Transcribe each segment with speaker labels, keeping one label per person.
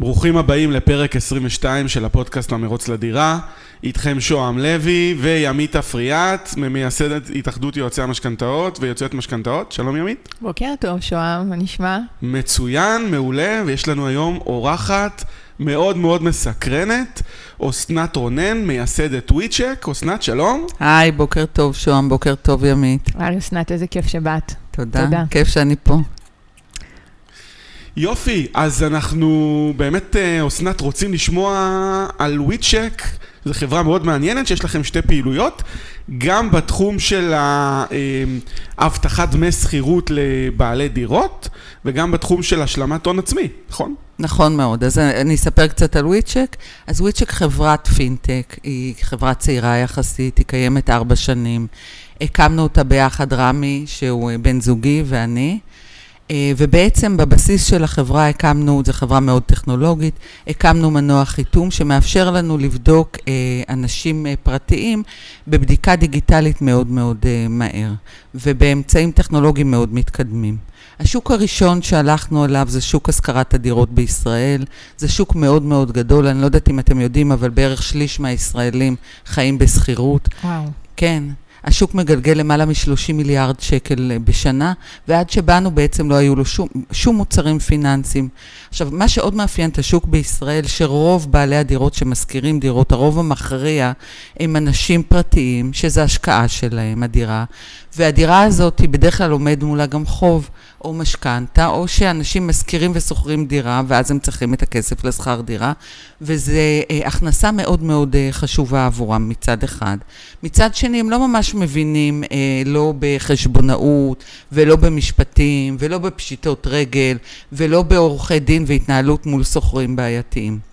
Speaker 1: ברוכים הבאים לפרק 22 של הפודקאסט המרוץ לדירה. איתכם שוהם לוי וימית אפריאט, ממייסדת התאחדות יועצי המשכנתאות ויועציות משכנתאות. שלום ימית.
Speaker 2: בוקר טוב שוהם, מה נשמע?
Speaker 1: מצוין, מעולה, ויש לנו היום אורחת מאוד מאוד מסקרנת, אסנת רונן, מייסדת וויצ'ק. אסנת, שלום.
Speaker 3: היי, בוקר טוב שוהם, בוקר טוב ימית.
Speaker 2: היי אסנת, איזה כיף שבאת.
Speaker 3: תודה. תודה. כיף שאני פה.
Speaker 1: יופי, אז אנחנו באמת, אה, אסנת, רוצים לשמוע על וויצ'ק. זו חברה מאוד מעניינת שיש לכם שתי פעילויות, גם בתחום של הבטחת אה, דמי שכירות לבעלי דירות, וגם בתחום של השלמת הון עצמי, נכון?
Speaker 3: נכון מאוד. אז אני אספר קצת על וויצ'ק. אז וויצ'ק חברת פינטק, היא חברה צעירה יחסית, היא קיימת ארבע שנים. הקמנו אותה ביחד, רמי, שהוא בן זוגי, ואני. אה, ובעצם בבסיס של החברה הקמנו, זו חברה מאוד טכנולוגית, הקמנו מנוע חיתום שמאפשר לנו לבדוק אה, אנשים אה, פרטיים בבדיקה דיגיטלית מאוד מאוד מהר, ובאמצעים טכנולוגיים מאוד מתקדמים. השוק הראשון שהלכנו עליו זה שוק השכרת הדירות בישראל. זה שוק מאוד מאוד גדול, אני לא יודעת אם אתם יודעים, אבל בערך שליש מהישראלים חיים בשכירות.
Speaker 2: וואו.
Speaker 3: כן. השוק מגלגל למעלה מ-30 מיליארד שקל אה, בשנה, ועד שבאנו בעצם לא היו לו שום, שום מוצרים פיננסיים. עכשיו, מה שעוד מאפיין את השוק בישראל, שרוב בעלי הדירות שמשכירים דירות, הרוב המכריע, הם אנשים פרטיים, שזה השקעה שלהם, הדירה, והדירה הזאת היא בדרך כלל עומד מולה גם חוב. או משכנתה, או שאנשים משכירים ושוכרים דירה, ואז הם צריכים את הכסף לשכר דירה, וזו אה, הכנסה מאוד מאוד אה, חשובה עבורם מצד אחד. מצד שני, הם לא ממש מבינים, אה, לא בחשבונאות, ולא במשפטים, ולא בפשיטות רגל, ולא בעורכי דין והתנהלות מול שוכרים בעייתיים.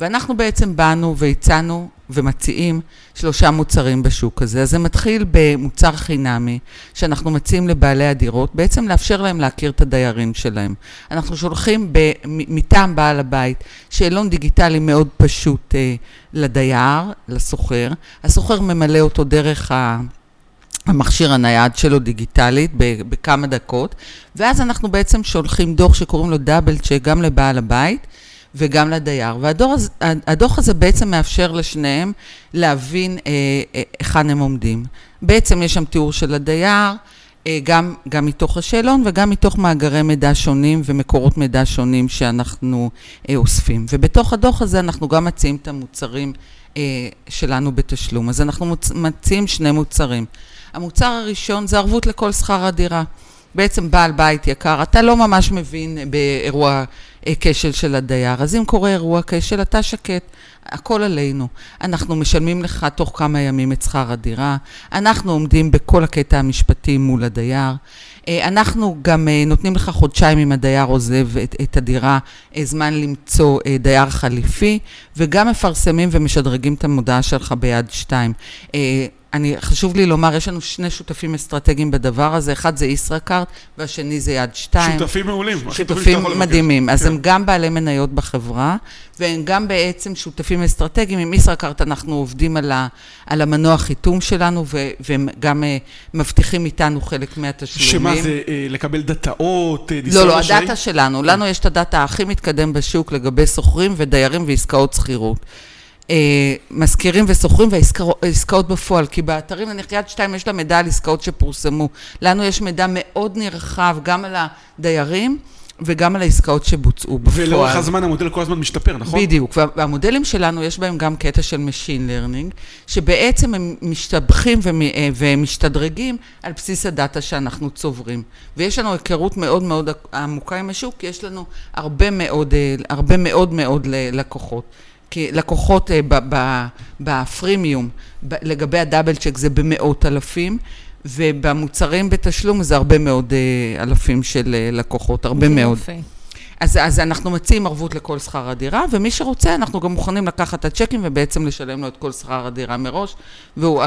Speaker 3: ואנחנו בעצם באנו והצענו ומציעים שלושה מוצרים בשוק הזה. אז זה מתחיל במוצר חינמי, שאנחנו מציעים לבעלי הדירות, בעצם לאפשר להם להכיר את הדיירים שלהם. אנחנו שולחים מטעם בעל הבית שאלון דיגיטלי מאוד פשוט אה, לדייר, לסוחר. הסוחר ממלא אותו דרך ה... המכשיר הנייד שלו דיגיטלית בכמה דקות, ואז אנחנו בעצם שולחים דוח שקוראים לו דאבל צ'ק גם לבעל הבית וגם לדייר. והדוח הזה בעצם מאפשר לשניהם להבין אה, אה, היכן הם עומדים. בעצם יש שם תיאור של הדייר, אה, גם, גם מתוך השאלון וגם מתוך מאגרי מידע שונים ומקורות מידע שונים שאנחנו אוספים. ובתוך הדוח הזה אנחנו גם מציעים את המוצרים שלנו בתשלום. אז אנחנו מציעים שני מוצרים. המוצר הראשון זה ערבות לכל שכר הדירה. בעצם בעל בית יקר, אתה לא ממש מבין באירוע כשל של הדייר. אז אם קורה אירוע כשל, אתה שקט, הכל עלינו. אנחנו משלמים לך תוך כמה ימים את שכר הדירה, אנחנו עומדים בכל הקטע המשפטי מול הדייר. אה, אנחנו גם אה, נותנים לך חודשיים אם הדייר עוזב את, את הדירה, זמן למצוא דייר חליפי, וגם מפרסמים ומשדרגים את המודעה שלך ביד שתיים. אני, חשוב לי לומר, יש לנו שני שותפים אסטרטגיים בדבר הזה, אחד זה ישראכרט והשני זה יד שתיים.
Speaker 1: שותפים מעולים.
Speaker 3: שותפים מדהימים. אז כן. הם גם בעלי מניות בחברה, והם גם בעצם שותפים אסטרטגיים. עם ישראכרט אנחנו עובדים על, ה, על המנוע חיתום שלנו, ו, והם גם uh, מבטיחים איתנו חלק מהתשלומים.
Speaker 1: שמה זה, uh, לקבל דאטאות,
Speaker 3: uh, לא, לא, הדאטה שלנו. לנו יש את הדאטה הכי מתקדם בשוק לגבי שוכרים ודיירים ועסקאות שכירות. אה, מזכירים ושוכרים והעסקאות בפועל, כי באתרים נניח יד שתיים יש לה מידע על עסקאות שפורסמו. לנו יש מידע מאוד נרחב גם על הדיירים. וגם על העסקאות שבוצעו בפועל.
Speaker 1: ולאורך הזמן המודל כל הזמן משתפר, נכון?
Speaker 3: בדיוק, והמודלים שלנו יש בהם גם קטע של Machine Learning, שבעצם הם משתבחים אה, ומשתדרגים על בסיס הדאטה שאנחנו צוברים. ויש לנו היכרות מאוד מאוד עמוקה עם השוק, כי יש לנו הרבה מאוד, אה, הרבה מאוד מאוד לקוחות. כי לקוחות אה, בפרימיום, לגבי הדאבל צ'ק זה במאות אלפים, ובמוצרים בתשלום זה הרבה מאוד אה, אלפים של אה, לקוחות, הרבה מאוד. אז, אז אנחנו מציעים ערבות לכל שכר הדירה, ומי שרוצה, אנחנו גם מוכנים לקחת את הצ'קים ובעצם לשלם לו את כל שכר הדירה מראש, והוא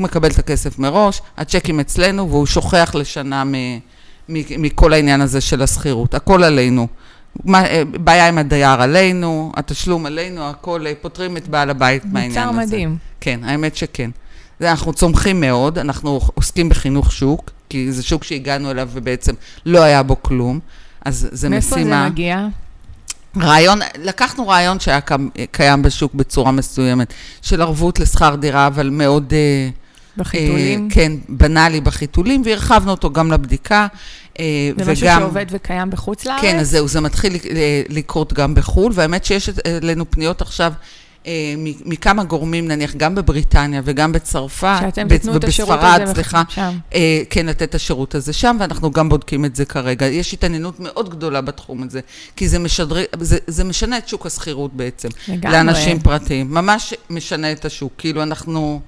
Speaker 3: מקבל את הכסף מראש, הצ'קים אצלנו, והוא שוכח לשנה מ, מ, מכל העניין הזה של השכירות, הכל עלינו. מה, אה, בעיה עם הדייר עלינו, התשלום עלינו, הכל, אה, פותרים את בעל הבית מהעניין הזה.
Speaker 2: מוצר מדהים.
Speaker 3: כן, האמת שכן. אנחנו צומחים מאוד, אנחנו עוסקים בחינוך שוק, כי זה שוק שהגענו אליו ובעצם לא היה בו כלום, אז זה
Speaker 2: מאיפה
Speaker 3: משימה...
Speaker 2: מאיפה זה מגיע?
Speaker 3: רעיון, לקחנו רעיון שהיה קיים בשוק בצורה מסוימת, של ערבות לשכר דירה, אבל מאוד... אה,
Speaker 2: בחיתולים.
Speaker 3: אה, כן, בנאלי בחיתולים, והרחבנו אותו גם לבדיקה. אה,
Speaker 2: זה משהו שעובד וקיים בחוץ לארץ?
Speaker 3: כן, אז זהו, זה מתחיל ל- לקרות גם בחו"ל, והאמת שיש אלינו פניות עכשיו אה, מכמה גורמים, נניח גם בבריטניה וגם בצרפת,
Speaker 2: שאתם
Speaker 3: ב-
Speaker 2: תיתנו את השירות הזה
Speaker 3: סליחה,
Speaker 2: שם.
Speaker 3: אה, כן, לתת את השירות הזה שם, ואנחנו גם בודקים את זה כרגע. יש התעניינות מאוד גדולה בתחום הזה, כי זה, משדר, זה, זה משנה את שוק השכירות בעצם.
Speaker 2: לגמרי.
Speaker 3: לאנשים פרטיים. ממש משנה את השוק. כאילו, אנחנו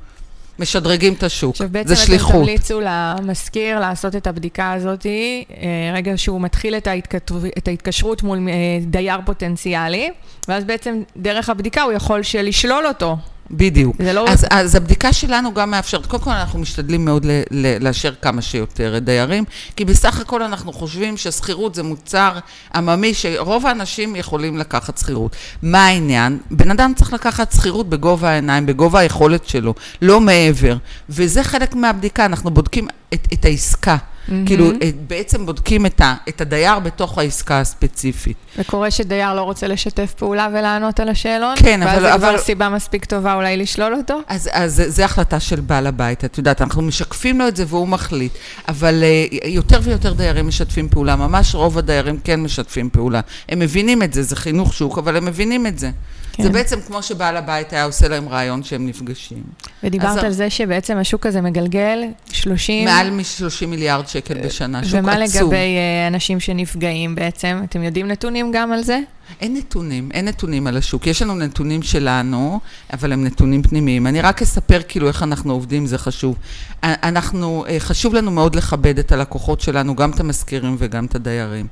Speaker 3: משדרגים את השוק.
Speaker 2: עכשיו בעצם
Speaker 3: זה
Speaker 2: אתם
Speaker 3: שליחות.
Speaker 2: תמליצו למשכיר לעשות את הבדיקה הזאת, אה, רגע שהוא מתחיל את, ההתכת... את ההתקשרות מול אה, דייר פוטנציאלי, ואז בעצם דרך הבדיקה הוא יכול לשלול אותו.
Speaker 3: בדיוק.
Speaker 2: זה לא...
Speaker 3: אז, אז הבדיקה שלנו גם מאפשרת, קודם כל אנחנו משתדלים מאוד ל, ל, לאשר כמה שיותר דיירים, כי בסך הכל אנחנו חושבים ששכירות זה מוצר עממי שרוב האנשים יכולים לקחת שכירות. מה העניין? בן אדם צריך לקחת שכירות בגובה העיניים, בגובה היכולת שלו, לא מעבר. וזה חלק מהבדיקה, אנחנו בודקים את, את העסקה.
Speaker 2: מהמם.
Speaker 3: כאילו, בעצם בודקים את, ה, את הדייר בתוך העסקה הספציפית.
Speaker 2: וקורה שדייר לא רוצה לשתף פעולה ולענות על השאלון?
Speaker 3: כן,
Speaker 2: ואז
Speaker 3: אבל-
Speaker 2: זה כבר
Speaker 3: אבל-
Speaker 2: סיבה מספיק טובה אולי לשלול אותו?
Speaker 3: אז, אז זה- החלטה של בעל הבית, את יודעת, אנחנו משקפים לו את זה והוא מחליט, אבל uh, יותר ויותר דיירים משתפים פעולה, ממש רוב הדיירים כן משתפים פעולה. הם מבינים את זה, זה חינוך שוק, אבל הם מבינים את זה.
Speaker 2: כן.
Speaker 3: זה בעצם כמו שבעל הבית היה עושה להם רעיון שהם נפגשים.
Speaker 2: ודיברת
Speaker 3: אז-
Speaker 2: על זה שבעצם השוק הזה מגלגל 30...
Speaker 3: מעל מ-30 מיליארד שקל בשנה, שוק
Speaker 2: ומה
Speaker 3: עצום.
Speaker 2: לגבי אה, אנשים שנפגעים בעצם? אתם יודעים נתונים גם על זה?
Speaker 3: אין נתונים, אין נתונים על השוק. יש לנו נתונים שלנו, אבל הם נתונים פנימיים. אני רק אספר כאילו איך אנחנו עובדים, זה חשוב. אנחנו, אה, חשוב לנו מאוד לכבד את הלקוחות שלנו, גם את המזכירים וגם את הדיירים.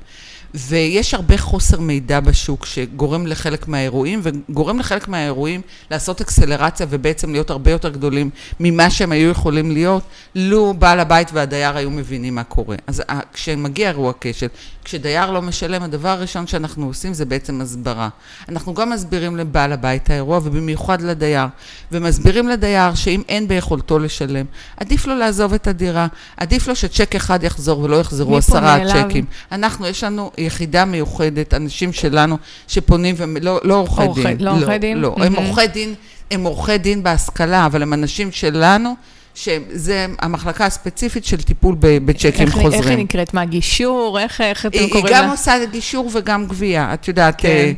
Speaker 3: ויש הרבה חוסר מידע בשוק שגורם לחלק מהאירועים, וגורם לחלק מהאירועים לעשות אקסלרציה ובעצם להיות הרבה יותר גדולים ממה שהם היו יכולים להיות, לו בעל הבית והדייר היו מבינים מה קורה. אז ה- כשמגיע אירוע כשל, כשדייר לא משלם, הדבר הראשון שאנחנו עושים זה בעצם הסברה. אנחנו גם מסבירים לבעל הבית האירוע, ובמיוחד לדייר, ומסבירים לדייר שאם אין ביכולתו לשלם, עדיף לו לעזוב את הדירה, עדיף לו שצ'ק אחד יחזור ולא יחזרו עשרה? צ'קים. אנחנו, יש לנו יחידה מיוחדת, אנשים שלנו שפונים, והם לא, לא עורכי
Speaker 2: עורכי-
Speaker 3: דין.
Speaker 2: לא עורכי דין?
Speaker 3: לא, הם
Speaker 2: מהמם.
Speaker 3: עורכי דין, הם עורכי דין בהשכלה, אבל הם אנשים שלנו, שזה המחלקה הספציפית של טיפול בצ'קים
Speaker 2: איך,
Speaker 3: חוזרים.
Speaker 2: איך היא נקראת? מה, גישור? איך, איך אתם
Speaker 3: היא, היא
Speaker 2: קוראים
Speaker 3: גם
Speaker 2: לה?
Speaker 3: עושה גישור וגם גבייה, את יודעת.
Speaker 2: כן.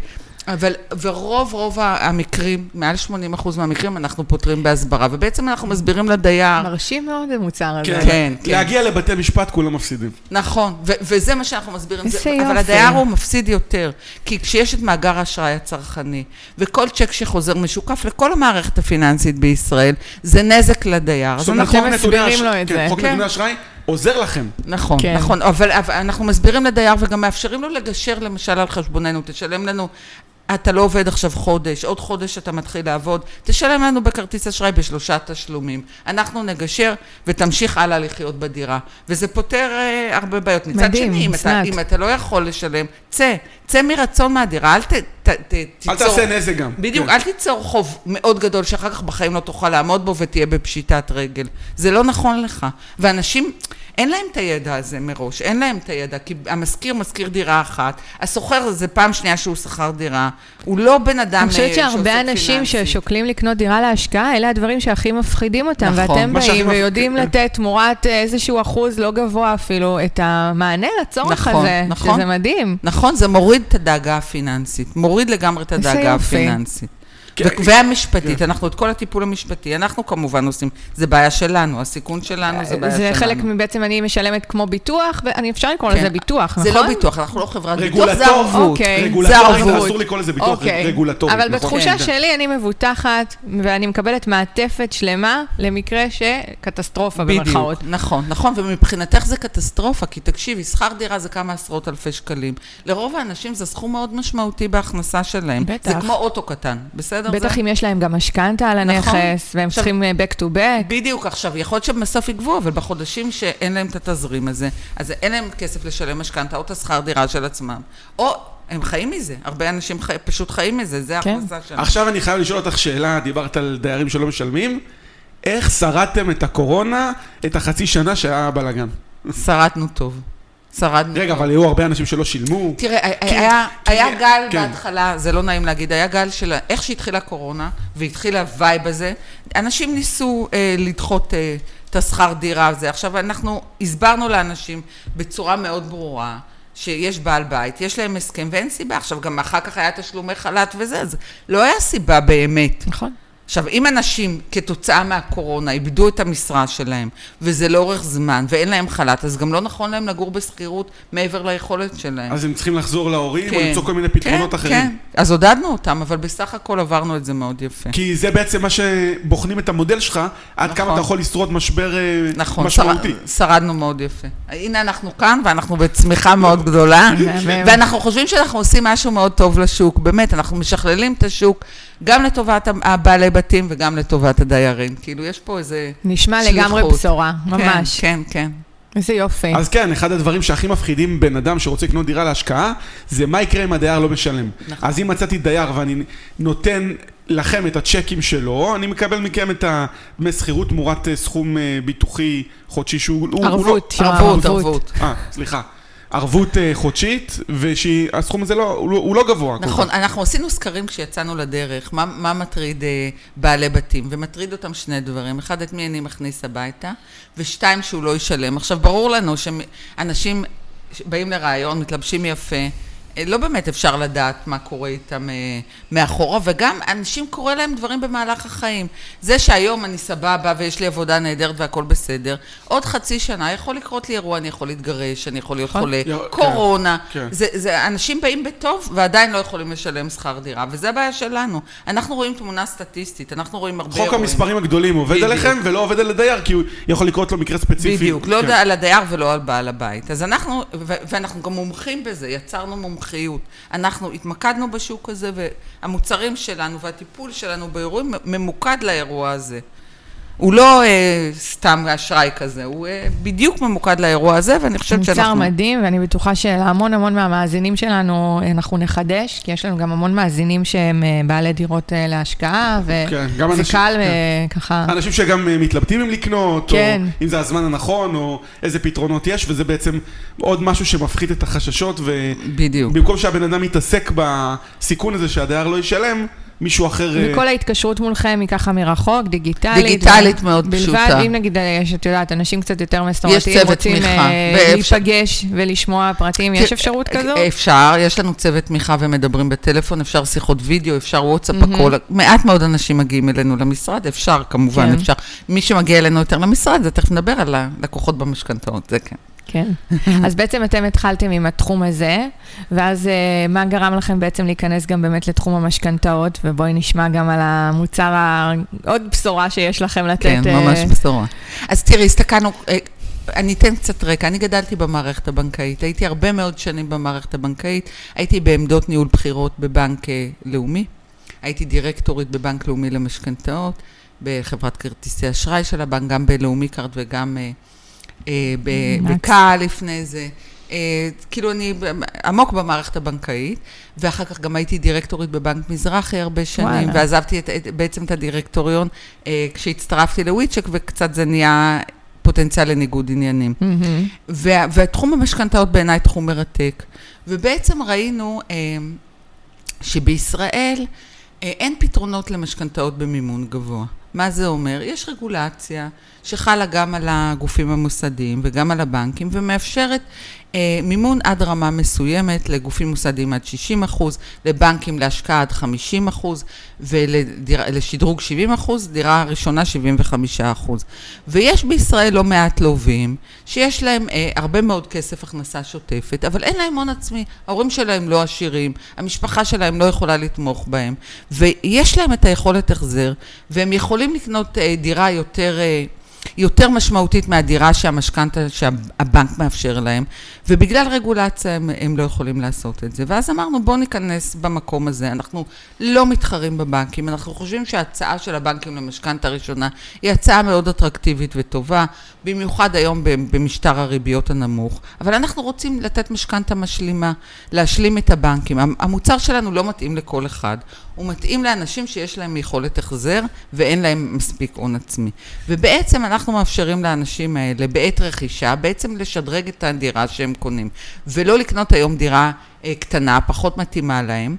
Speaker 3: אבל, ורוב רוב המקרים, מעל 80% מהמקרים, אנחנו פותרים בהסברה, ובעצם אנחנו מסבירים לדייר.
Speaker 2: מרשים מאוד המוצר הזה.
Speaker 1: כן,
Speaker 3: כן, כן.
Speaker 1: להגיע לבתי משפט כולם מפסידים.
Speaker 3: נכון, ו- וזה מה שאנחנו מסבירים.
Speaker 2: איזה
Speaker 3: זה,
Speaker 2: יופי.
Speaker 3: אבל הדייר הוא מפסיד יותר. כי כשיש את מאגר האשראי הצרכני, וכל צ'ק שחוזר משוקף לכל המערכת הפיננסית בישראל, זה נזק לדייר. אז
Speaker 1: זאת אומרת,
Speaker 3: אנחנו
Speaker 2: מסבירים לו את
Speaker 1: כן,
Speaker 2: זה.
Speaker 1: חוק
Speaker 3: כן.
Speaker 1: נתוני אשראי עוזר לכם.
Speaker 3: נכון,
Speaker 2: כן.
Speaker 3: כן. נכון, אבל, אבל אנחנו מסבירים לדייר וגם מאפשרים לו לגשר למשל על חשבוננו, תשלם לנו, אתה לא עובד עכשיו חודש, עוד חודש אתה מתחיל לעבוד, תשלם לנו בכרטיס אשראי בשלושה תשלומים. אנחנו נגשר ותמשיך הלאה לחיות בדירה. וזה פותר אה, הרבה בעיות. מצד
Speaker 2: מדהים,
Speaker 3: שני, אם אתה. אם אתה לא יכול לשלם, צא, צא מרצון מהדירה, אל ת, ת, ת, תיצור...
Speaker 1: אל תעשה נזק גם.
Speaker 3: בדיוק,
Speaker 1: כן.
Speaker 3: אל תיצור חוב מאוד גדול שאחר כך בחיים לא תוכל לעמוד בו ותהיה בפשיטת רגל. זה לא נכון לך. ואנשים, אין להם את הידע הזה מראש, אין להם את הידע, כי המשכיר משכיר דירה אחת, השוכר זה פעם שנייה שהוא שכר דירה, הוא לא בן אדם
Speaker 2: אני חושבת
Speaker 3: אה,
Speaker 2: שהרבה אנשים
Speaker 3: פיננסי.
Speaker 2: ששוקלים לקנות דירה להשקעה, אלה הדברים שהכי מפחידים אותם,
Speaker 3: נכון,
Speaker 2: ואתם באים ויודעים
Speaker 1: כן.
Speaker 2: לתת תמורת אה, איזשהו אחוז לא גבוה אפילו, את המענה לצורך
Speaker 3: נכון,
Speaker 2: הזה,
Speaker 3: נכון.
Speaker 2: שזה מדהים.
Speaker 3: נכון, זה מוריד את הדאגה הפיננסית, מוריד לגמרי את הדאגה. הפיננסית.
Speaker 1: כן.
Speaker 3: והמשפטית, אנחנו את כל הטיפול המשפטי, אנחנו כמובן עושים, זה בעיה שלנו, הסיכון שלנו זה בעיה
Speaker 2: זה
Speaker 3: שלנו.
Speaker 2: חלק, בעצם אני משלמת כמו ביטוח, ואני אפשר לקרוא
Speaker 3: כן.
Speaker 2: לזה ביטוח, נכון?
Speaker 3: זה לא ביטוח, אנחנו לא חברת ביטוח, זה. ערבות.
Speaker 2: אוקיי.
Speaker 1: רגולטורית,
Speaker 3: זה ערבות.
Speaker 1: אסור לקרוא לזה ביטוח,
Speaker 2: אוקיי.
Speaker 1: רגולטורית.
Speaker 2: אבל
Speaker 1: נכון?
Speaker 2: בתחושה
Speaker 3: כן.
Speaker 2: שלי אני מבוטחת, ואני מקבלת מעטפת שלמה למקרה שקטסטרופה במרכאות.
Speaker 3: בדיוק, נכון, נכון, ומבחינתך זה קטסטרופה, כי תקשיבי, שכר דירה זה כמה עשרות אלפי שקלים. לרוב האנשים זה סכום מאוד משמעותי בהכנסה שלהם.
Speaker 2: בטח.
Speaker 3: זה כמו אוטו קטן, בסדר?
Speaker 2: בטח
Speaker 3: זה...
Speaker 2: אם יש להם גם משכנתה על
Speaker 3: נכון.
Speaker 2: הנכס, והם
Speaker 3: עכשיו-
Speaker 2: צריכים אה, back to back.
Speaker 3: בדיוק, עכשיו, יכול להיות שבסוף יגבו, אבל בחודשים שאין להם את התזרים הזה, אז אין להם כסף לשלם משכנתה או את השכר דירה של עצמם. או הם חיים מזה, הרבה אנשים חי, פשוט חיים מזה, זה
Speaker 2: כן.
Speaker 3: ההכנסה שלהם.
Speaker 1: עכשיו אני חייב לשאול אותך שאלה, דיברת על דיירים שלא משלמים. איך שרדתם את הקורונה, את החצי שנה שהיה בלאגן?
Speaker 3: שרדנו טוב. שרדנו.
Speaker 1: רגע, אבל היו הרבה אנשים שלא שילמו.
Speaker 3: תראה,
Speaker 1: כי-
Speaker 3: היה,
Speaker 1: כי-
Speaker 3: היה גל
Speaker 1: כן.
Speaker 3: בהתחלה, זה לא נעים להגיד, היה גל של איך שהתחילה הקורונה, והתחיל ה wave הזה, אנשים ניסו אה, לדחות אה, את השכר דירה הזה. עכשיו, אנחנו הסברנו לאנשים בצורה מאוד ברורה, שיש בעל בית, יש להם הסכם ואין סיבה. עכשיו, גם אחר כך היה תשלומי חל"ת וזה, אז לא היה סיבה באמת.
Speaker 2: נכון.
Speaker 3: עכשיו, אם אנשים כתוצאה מהקורונה איבדו את המשרה שלהם, וזה לאורך זמן, ואין להם חל"ת, אז גם לא נכון להם לגור בשכירות מעבר ליכולת שלהם.
Speaker 1: אז הם צריכים לחזור להורים, או
Speaker 3: כן.
Speaker 1: למצוא כל מיני פתרונות
Speaker 3: כן,
Speaker 1: אחרים.
Speaker 3: כן, אז עודדנו אותם, אבל בסך הכל עברנו את זה מאוד יפה.
Speaker 1: כי זה בעצם מה שבוחנים את המודל שלך, עד כמה
Speaker 3: נכון.
Speaker 1: אתה יכול לשרוד משבר אה,
Speaker 3: נכון,
Speaker 1: משמעותי.
Speaker 3: שר, שרדנו מאוד יפה. הנה אנחנו כאן, ואנחנו בצמיחה מאוד גדולה. ואנחנו חושבים שאנחנו עושים משהו מאוד טוב לשוק, באמת, אנחנו משכללים את השוק, גם לטובת הבעלי בתים וגם לטובת הדיירים. כאילו, יש פה איזה...
Speaker 2: נשמע
Speaker 3: שליחות.
Speaker 2: לגמרי בשורה, ממש.
Speaker 3: כן, כן, כן.
Speaker 2: איזה יופי.
Speaker 1: אז כן, אחד הדברים שהכי מפחידים בן אדם שרוצה לקנות דירה להשקעה, זה מה יקרה אם הדייר לא משלם.
Speaker 3: נכון.
Speaker 1: אז אם מצאתי דייר ואני נותן לכם את הצ'קים שלו, אני מקבל מכם את הדמי שכירות תמורת אה, סכום אה, ביטוחי חודשי שהוא... הוא- הוא לא-
Speaker 2: ערבות, שמה,
Speaker 3: ערבות, ערבות.
Speaker 1: אה, סליחה. ערבות אה, חודשית, והסכום הזה לא, הוא לא, הוא לא גבוה.
Speaker 3: נכון,
Speaker 1: כך.
Speaker 3: אנחנו עשינו סקרים כשיצאנו לדרך, מה, מה מטריד אה, בעלי בתים, ומטריד אותם שני דברים, אחד, את מי אני מכניס הביתה, ושתיים, שהוא לא ישלם. עכשיו, ברור לנו שאנשים באים לרעיון, מתלבשים יפה, לא באמת אפשר לדעת מה קורה איתם אה, מאחורה, וגם אנשים קורה להם דברים במהלך החיים. זה שהיום אני סבבה ויש לי עבודה נהדרת והכל בסדר, עוד חצי שנה יכול לקרות לי אירוע, אני יכול להתגרש, אני יכול להיות
Speaker 2: נכון.
Speaker 3: חולה,
Speaker 1: כן.
Speaker 3: קורונה,
Speaker 1: כן.
Speaker 3: זה, זה, אנשים באים בטוב ועדיין לא יכולים לשלם שכר דירה, וזה הבעיה שלנו. אנחנו רואים תמונה סטטיסטית, אנחנו רואים הרבה
Speaker 1: חוק
Speaker 3: אירועים.
Speaker 1: המספרים הגדולים עובד
Speaker 3: בדיוק.
Speaker 1: עליכם ולא עובד על הדייר, כי הוא יכול לקרות לו מקרה ספציפי.
Speaker 3: בדיוק, לא
Speaker 1: כן.
Speaker 3: על הדייר ולא על בעל הבית. אז אנחנו, ואנחנו גם מומחים בזה, יצרנו מומחיות. אנחנו התמקדנו בשוק הזה, והמוצרים שלנו והטיפול שלנו באירועים ממוקד לאירוע הזה. הוא לא אה, סתם אשראי כזה, הוא אה, בדיוק ממוקד לאירוע הזה, ואני חושבת
Speaker 2: מוצר
Speaker 3: שאנחנו...
Speaker 2: מדהים, ואני בטוחה שלהמון המון מהמאזינים שלנו אה, אנחנו נחדש, כי יש לנו גם המון מאזינים שהם אה, בעלי דירות אה, להשקעה,
Speaker 1: כן,
Speaker 2: וזה
Speaker 1: אנשים-
Speaker 2: קל
Speaker 1: כן.
Speaker 2: אה, ככה...
Speaker 1: אנשים שגם אה, מתלבטים אם לקנות,
Speaker 2: כן.
Speaker 1: או אם זה הזמן הנכון, או איזה פתרונות יש, וזה בעצם עוד משהו שמפחית את החששות,
Speaker 3: בדיוק.
Speaker 1: ובמקום שהבן אדם יתעסק בסיכון הזה שהדייר לא ישלם, מישהו אחר... אה,
Speaker 2: וכל ההתקשרות מולכם היא ככה מרחוק, דיגיטלית.
Speaker 3: דיגיטלית מאוד
Speaker 2: בלבד,
Speaker 3: פשוטה.
Speaker 2: אם נגיד, אה, יש, את יודעת, אנשים קצת יותר מסורתיים,
Speaker 3: צוות
Speaker 2: רוצים
Speaker 3: תמיכה,
Speaker 2: אה,
Speaker 3: ואפשר-
Speaker 2: להיפגש ולשמוע פרטים, יש אפשרות כזו?
Speaker 3: אפשר, יש לנו צוות תמיכה ומדברים בטלפון, אפשר שיחות וידאו, אפשר וואטסאפ,
Speaker 2: מהמם.
Speaker 3: הכל. מעט מאוד אנשים מגיעים אלינו למשרד, אפשר כמובן,
Speaker 2: כן.
Speaker 3: אפשר. מי שמגיע אלינו יותר למשרד, זה תכף נדבר על הלקוחות במשכנתאות, זה כן.
Speaker 2: כן. אז בעצם אתם התחלתם עם התחום הזה, ואז אה, מה גרם לכם בעצם להיכנס גם באמת לתחום המשכנתאות, ובואי נשמע גם על המוצר, ה... עוד בשורה שיש לכם לתת.
Speaker 3: כן,
Speaker 2: אה,
Speaker 3: ממש בשורה. אז תראי, הסתכלנו, אה, אני אתן קצת רקע. אני גדלתי במערכת הבנקאית, הייתי הרבה מאוד שנים במערכת הבנקאית, הייתי בעמדות ניהול בחירות בבנק לאומי, הייתי דירקטורית בבנק לאומי למשכנתאות, בחברת כרטיסי אשראי של הבנק, גם בלאומי קארד וגם
Speaker 2: מקס.
Speaker 3: בקהל לפני זה. אה, כאילו אני עמוק במערכת הבנקאית, ואחר כך גם הייתי דירקטורית בבנק מזרחי הרבה שנים,
Speaker 2: וואלה.
Speaker 3: ועזבתי את, את, בעצם את הדירקטוריון אה, כשהצטרפתי לוויצ'ק, וקצת זה נהיה פוטנציאל לניגוד עניינים.
Speaker 2: מהמם.
Speaker 3: וה, ותחום המשכנתאות בעיניי תחום מרתק. ובעצם ראינו אה, שבישראל אה, אין פתרונות למשכנתאות במימון גבוה. מה זה אומר? יש רגולציה שחלה גם על הגופים המוסדיים וגם על הבנקים ומאפשרת אה, מימון עד רמה מסוימת לגופים מוסדיים עד 60 אחוז, לבנקים להשקעה עד 50 אחוז ולשדרוג 70 אחוז, דירה ראשונה 75 אחוז. ויש בישראל לא מעט לווים שיש להם אה, הרבה מאוד כסף הכנסה שוטפת, אבל אין להם הון עצמי. ההורים שלהם לא עשירים, המשפחה שלהם לא יכולה לתמוך בהם, ויש להם את היכולת החזר, והם יכולים לקנות אה, דירה יותר... אה, יותר משמעותית מהדירה שהמשכנתה, שהבנק מאפשר להם, ובגלל רגולציה הם, הם לא יכולים לעשות את זה. ואז אמרנו, בואו ניכנס במקום הזה. אנחנו לא מתחרים בבנקים, אנחנו חושבים שההצעה של הבנקים למשכנתה ראשונה היא הצעה מאוד אטרקטיבית וטובה, במיוחד היום במשטר הריביות הנמוך, אבל אנחנו רוצים לתת משכנתה משלימה, להשלים את הבנקים. המוצר שלנו לא מתאים לכל אחד, הוא מתאים לאנשים שיש להם יכולת החזר ואין להם מספיק הון עצמי. ובעצם אנחנו מאפשרים לאנשים האלה בעת רכישה בעצם לשדרג את הדירה שהם קונים, ולא לקנות היום דירה אה, קטנה, פחות מתאימה להם.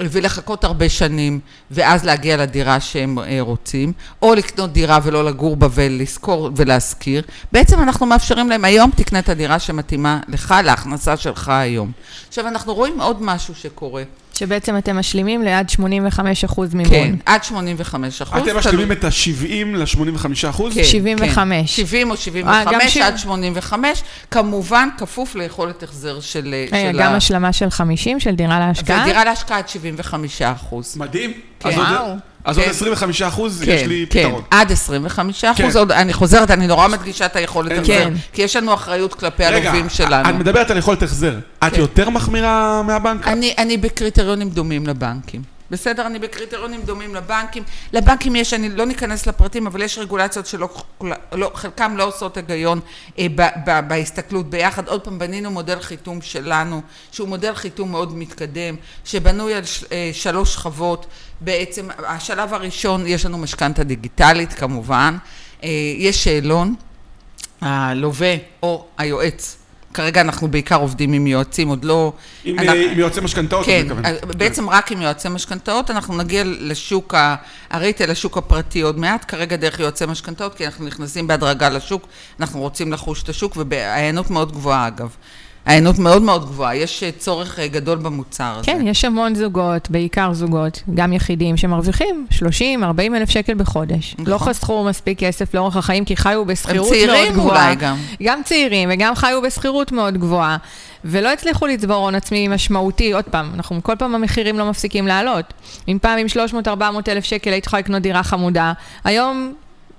Speaker 3: ולחכות הרבה שנים, ואז להגיע לדירה שהם אה, רוצים, או לקנות דירה ולא לגור בה ולשכור ולהשכיר. בעצם אנחנו מאפשרים להם, היום תקנה את הדירה שמתאימה לך, להכנסה שלך היום. עכשיו, אנחנו רואים עוד משהו שקורה.
Speaker 2: שבעצם אתם משלימים ליד 85% מימון.
Speaker 3: כן, עד 85 אחוז.
Speaker 1: אתם משלימים את ה-70 ל-85 אחוז?
Speaker 3: כן,
Speaker 2: 75.
Speaker 3: 70 או
Speaker 2: אה,
Speaker 3: 75
Speaker 2: גם שבעים.
Speaker 3: עד 85, כמובן כפוף ליכולת החזר של...
Speaker 2: רגע,
Speaker 3: של
Speaker 2: גם השלמה של 50 של דירה להשקעה?
Speaker 3: ודירה להשקעה עד 75 אחוז.
Speaker 1: מדהים.
Speaker 3: כן.
Speaker 2: וואו.
Speaker 1: אז עוד
Speaker 3: כן.
Speaker 1: 25 אחוז,
Speaker 3: כן,
Speaker 1: יש לי
Speaker 3: כן,
Speaker 1: פתרון.
Speaker 3: עד 25 אחוז,
Speaker 1: כן.
Speaker 3: אני חוזרת, אני נורא מדגישה את היכולת החזר,
Speaker 2: כן.
Speaker 3: כי יש לנו אחריות כלפי
Speaker 1: רגע,
Speaker 3: הלווים שלנו.
Speaker 1: את מדברת על יכולת החזר. את
Speaker 3: כן.
Speaker 1: יותר מחמירה מהבנק?
Speaker 3: אני, אני בקריטריונים דומים לבנקים. בסדר, אני בקריטריונים דומים לבנקים. לבנקים יש, אני לא ניכנס לפרטים, אבל יש רגולציות שלא, לא, לא עושות היגיון אה, ב, ב, בהסתכלות ביחד. עוד פעם, בנינו מודל חיתום שלנו, שהוא מודל חיתום מאוד מתקדם, שבנוי על אה, שלוש שכבות. בעצם, השלב הראשון, יש לנו משכנתה דיגיטלית כמובן, אה, יש שאלון, הלווה או היועץ. כרגע אנחנו בעיקר עובדים עם יועצים, עוד לא...
Speaker 1: עם
Speaker 3: אנחנו-
Speaker 1: אה, עם יועצי משכנתאות,
Speaker 3: כן,
Speaker 1: אני מתכוון.
Speaker 3: אה, בעצם רק עם יועצי משכנתאות, אנחנו נגיע לשוק ה- הריטל, לשוק הפרטי עוד מעט, כרגע דרך יועצי משכנתאות, כי אנחנו נכנסים בהדרגה לשוק, אנחנו רוצים לחוש את השוק, וההיענות מאוד גבוהה אגב. ההיענות מאוד מאוד גבוהה, יש אה, צורך אה, גדול במוצר הזה.
Speaker 2: כן, יש המון זוגות, בעיקר זוגות, גם יחידים, שמרוויחים 30, 40 אלף שקל בחודש.
Speaker 3: נכון.
Speaker 2: לא חסכו מספיק כסף לאורך החיים, כי חיו
Speaker 3: הם
Speaker 2: בשכירות מאוד
Speaker 3: צעירים
Speaker 2: גבוהה.
Speaker 3: אולי גם.
Speaker 2: גם צעירים, וגם חיו בשכירות מאוד גבוהה. ולא הצליחו לצבור הון עצמי משמעותי, עוד פעם, אנחנו כל פעם המחירים לא מפסיקים לעלות. אם פעם עם 300-400 אלף שקל היית יכולה לקנות דירה חמודה, היום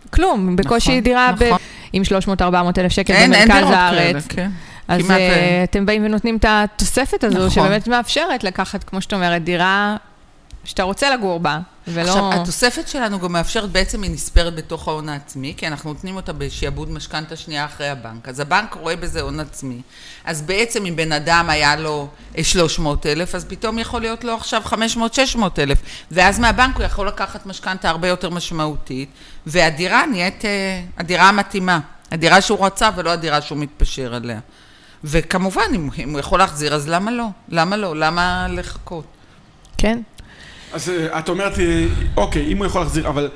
Speaker 2: כלום, בקושי
Speaker 3: נכון,
Speaker 2: דירה ב-
Speaker 3: נכון.
Speaker 2: עם 300-400 אלף שקל
Speaker 3: אין, אין
Speaker 2: במרכז
Speaker 3: כאלה,
Speaker 2: הארץ.
Speaker 3: כן.
Speaker 2: אז
Speaker 3: כמעט,
Speaker 2: uh,
Speaker 3: אה,
Speaker 2: אתם באים ונותנים את התוספת הזו,
Speaker 3: נכון.
Speaker 2: שבאמת מאפשרת לקחת, כמו שאת אומרת, דירה שאתה רוצה לגור בה, ולא...
Speaker 3: עכשיו, התוספת שלנו גם מאפשרת, בעצם היא נספרת בתוך ההון העצמי, כי אנחנו נותנים אותה בשעבוד משכנתה שנייה אחרי הבנק. אז הבנק רואה בזה הון עצמי. אז בעצם אם בן אדם היה לו אה, 300 אלף, אז פתאום יכול להיות לו עכשיו 500-600 אלף. ואז מהבנק הוא יכול לקחת משכנתה הרבה יותר משמעותית, והדירה נהיית אה, הדירה המתאימה. הדירה שהוא רצה ולא הדירה שהוא מתפשר עליה. וכמובן, אם, אם הוא יכול להחזיר, אז למה לא? למה לא? למה לחכות?
Speaker 2: כן.
Speaker 1: אז אה, את אומרת, אה, אוקיי, אם הוא יכול להחזיר, אבל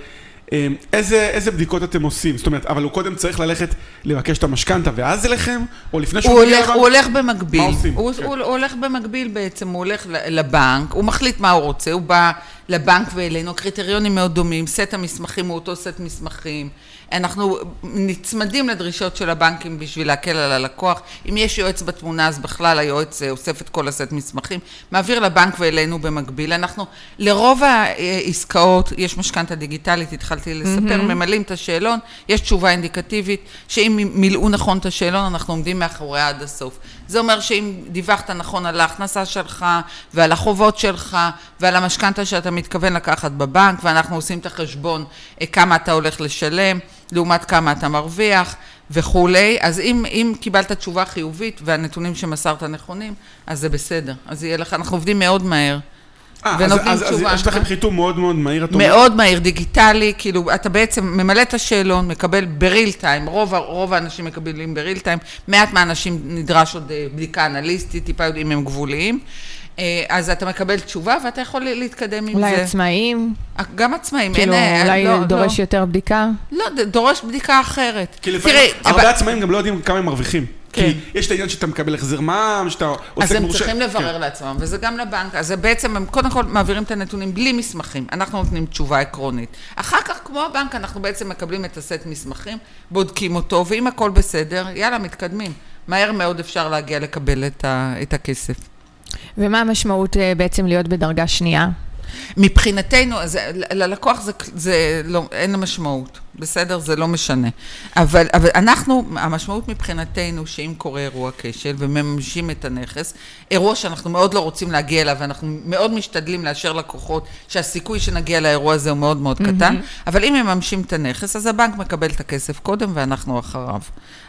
Speaker 1: אה, איזה איזה בדיקות אתם עושים? זאת אומרת, אבל הוא קודם צריך ללכת לבקש את המשכנתה ואז אליכם? או לפני שהוא
Speaker 3: הוא
Speaker 1: מגיע לבנק?
Speaker 3: הוא הולך במקביל.
Speaker 1: מה עושים?
Speaker 3: הוא,
Speaker 1: כן.
Speaker 3: הוא, הוא הולך במקביל בעצם, הוא הולך לבנק, הוא מחליט מה הוא רוצה, הוא בא לבנק ואלינו, הקריטריונים מאוד דומים, סט המסמכים הוא אותו סט מסמכים. אנחנו נצמדים לדרישות של הבנקים בשביל להקל על הלקוח. אם יש יועץ בתמונה, אז בכלל היועץ אה, אוסף את כל הסט מסמכים, מעביר לבנק ואלינו במקביל. אנחנו, לרוב העסקאות, יש משכנתה דיגיטלית, התחלתי לספר, ממלאים את השאלון, יש תשובה אינדיקטיבית, שאם מילאו נכון את השאלון, אנחנו עומדים מאחוריה עד הסוף. זה אומר שאם דיווחת נכון על ההכנסה שלך, ועל החובות שלך, ועל המשכנתה שאתה מתכוון לקחת בבנק, ואנחנו עושים את החשבון אה, כמה אתה הולך לשלם, לעומת כמה אתה מרוויח וכולי, אז אם, אם קיבלת תשובה חיובית והנתונים שמסרת נכונים, אז זה בסדר. אז יהיה לך, אנחנו עובדים מאוד מהר.
Speaker 1: אה, אז-
Speaker 3: ונותנים
Speaker 1: אז- אז
Speaker 3: תשובה.
Speaker 1: יש לכם חיתום מאוד מאוד מהיר, את אומרת?
Speaker 3: מאוד מהיר, דיגיטלי, כאילו, אתה בעצם ממלא את השאלון, מקבל בריל טיים, רוב, רוב האנשים מקבלים בריל טיים, מעט מהאנשים נדרש עוד אה, בדיקה אנליסטית, טיפה יודעים אם הם גבוליים. אה, אז אתה מקבל תשובה ואתה יכול להתקדם עם
Speaker 2: אולי
Speaker 3: זה.
Speaker 2: עצמאים,
Speaker 3: גם עצמאים,
Speaker 2: כאילו,
Speaker 3: אין...
Speaker 2: אולי
Speaker 3: לא,
Speaker 2: דורש יותר בדיקה.
Speaker 3: לא, לא, דורש בדיקה אחרת.
Speaker 1: כי לפעמים הרבה
Speaker 3: אבל-
Speaker 1: עצמאים גם לא יודעים כמה הם מרוויחים.
Speaker 3: כן.
Speaker 1: כי יש את העניין שאתה מקבל החזר מע"מ, שאתה
Speaker 3: אז
Speaker 1: עוסק
Speaker 3: הם
Speaker 1: מורשה.
Speaker 3: צריכים לברר
Speaker 1: כן.
Speaker 3: לעצמם, וזה גם לבנק. אז זה בעצם, הם קודם כל מעבירים את הנתונים בלי מסמכים. אנחנו נותנים תשובה עקרונית. אחר כך, כמו הבנק, אנחנו בעצם מקבלים את הסט מסמכים, בודקים אותו, ואם הכל בסדר, יאללה, מתקדמים. מהר מאוד אפשר להגיע לקבל את, ה, את הכסף.
Speaker 2: ומה המשמעות אה, בעצם להיות בדרגה שנייה?
Speaker 3: מבחינתנו, אז ללקוח זה, זה לא, אין משמעות, בסדר? זה לא משנה. אבל, אבל אנחנו, המשמעות מבחינתנו, שאם קורה אירוע כשל ומממשים את הנכס, אירוע שאנחנו מאוד לא רוצים להגיע אליו, ואנחנו מאוד משתדלים לאשר לקוחות שהסיכוי שנגיע לאירוע הזה הוא מאוד מאוד קטן, אבל אם מממשים את הנכס, אז הבנק מקבל את הכסף קודם ואנחנו אחריו.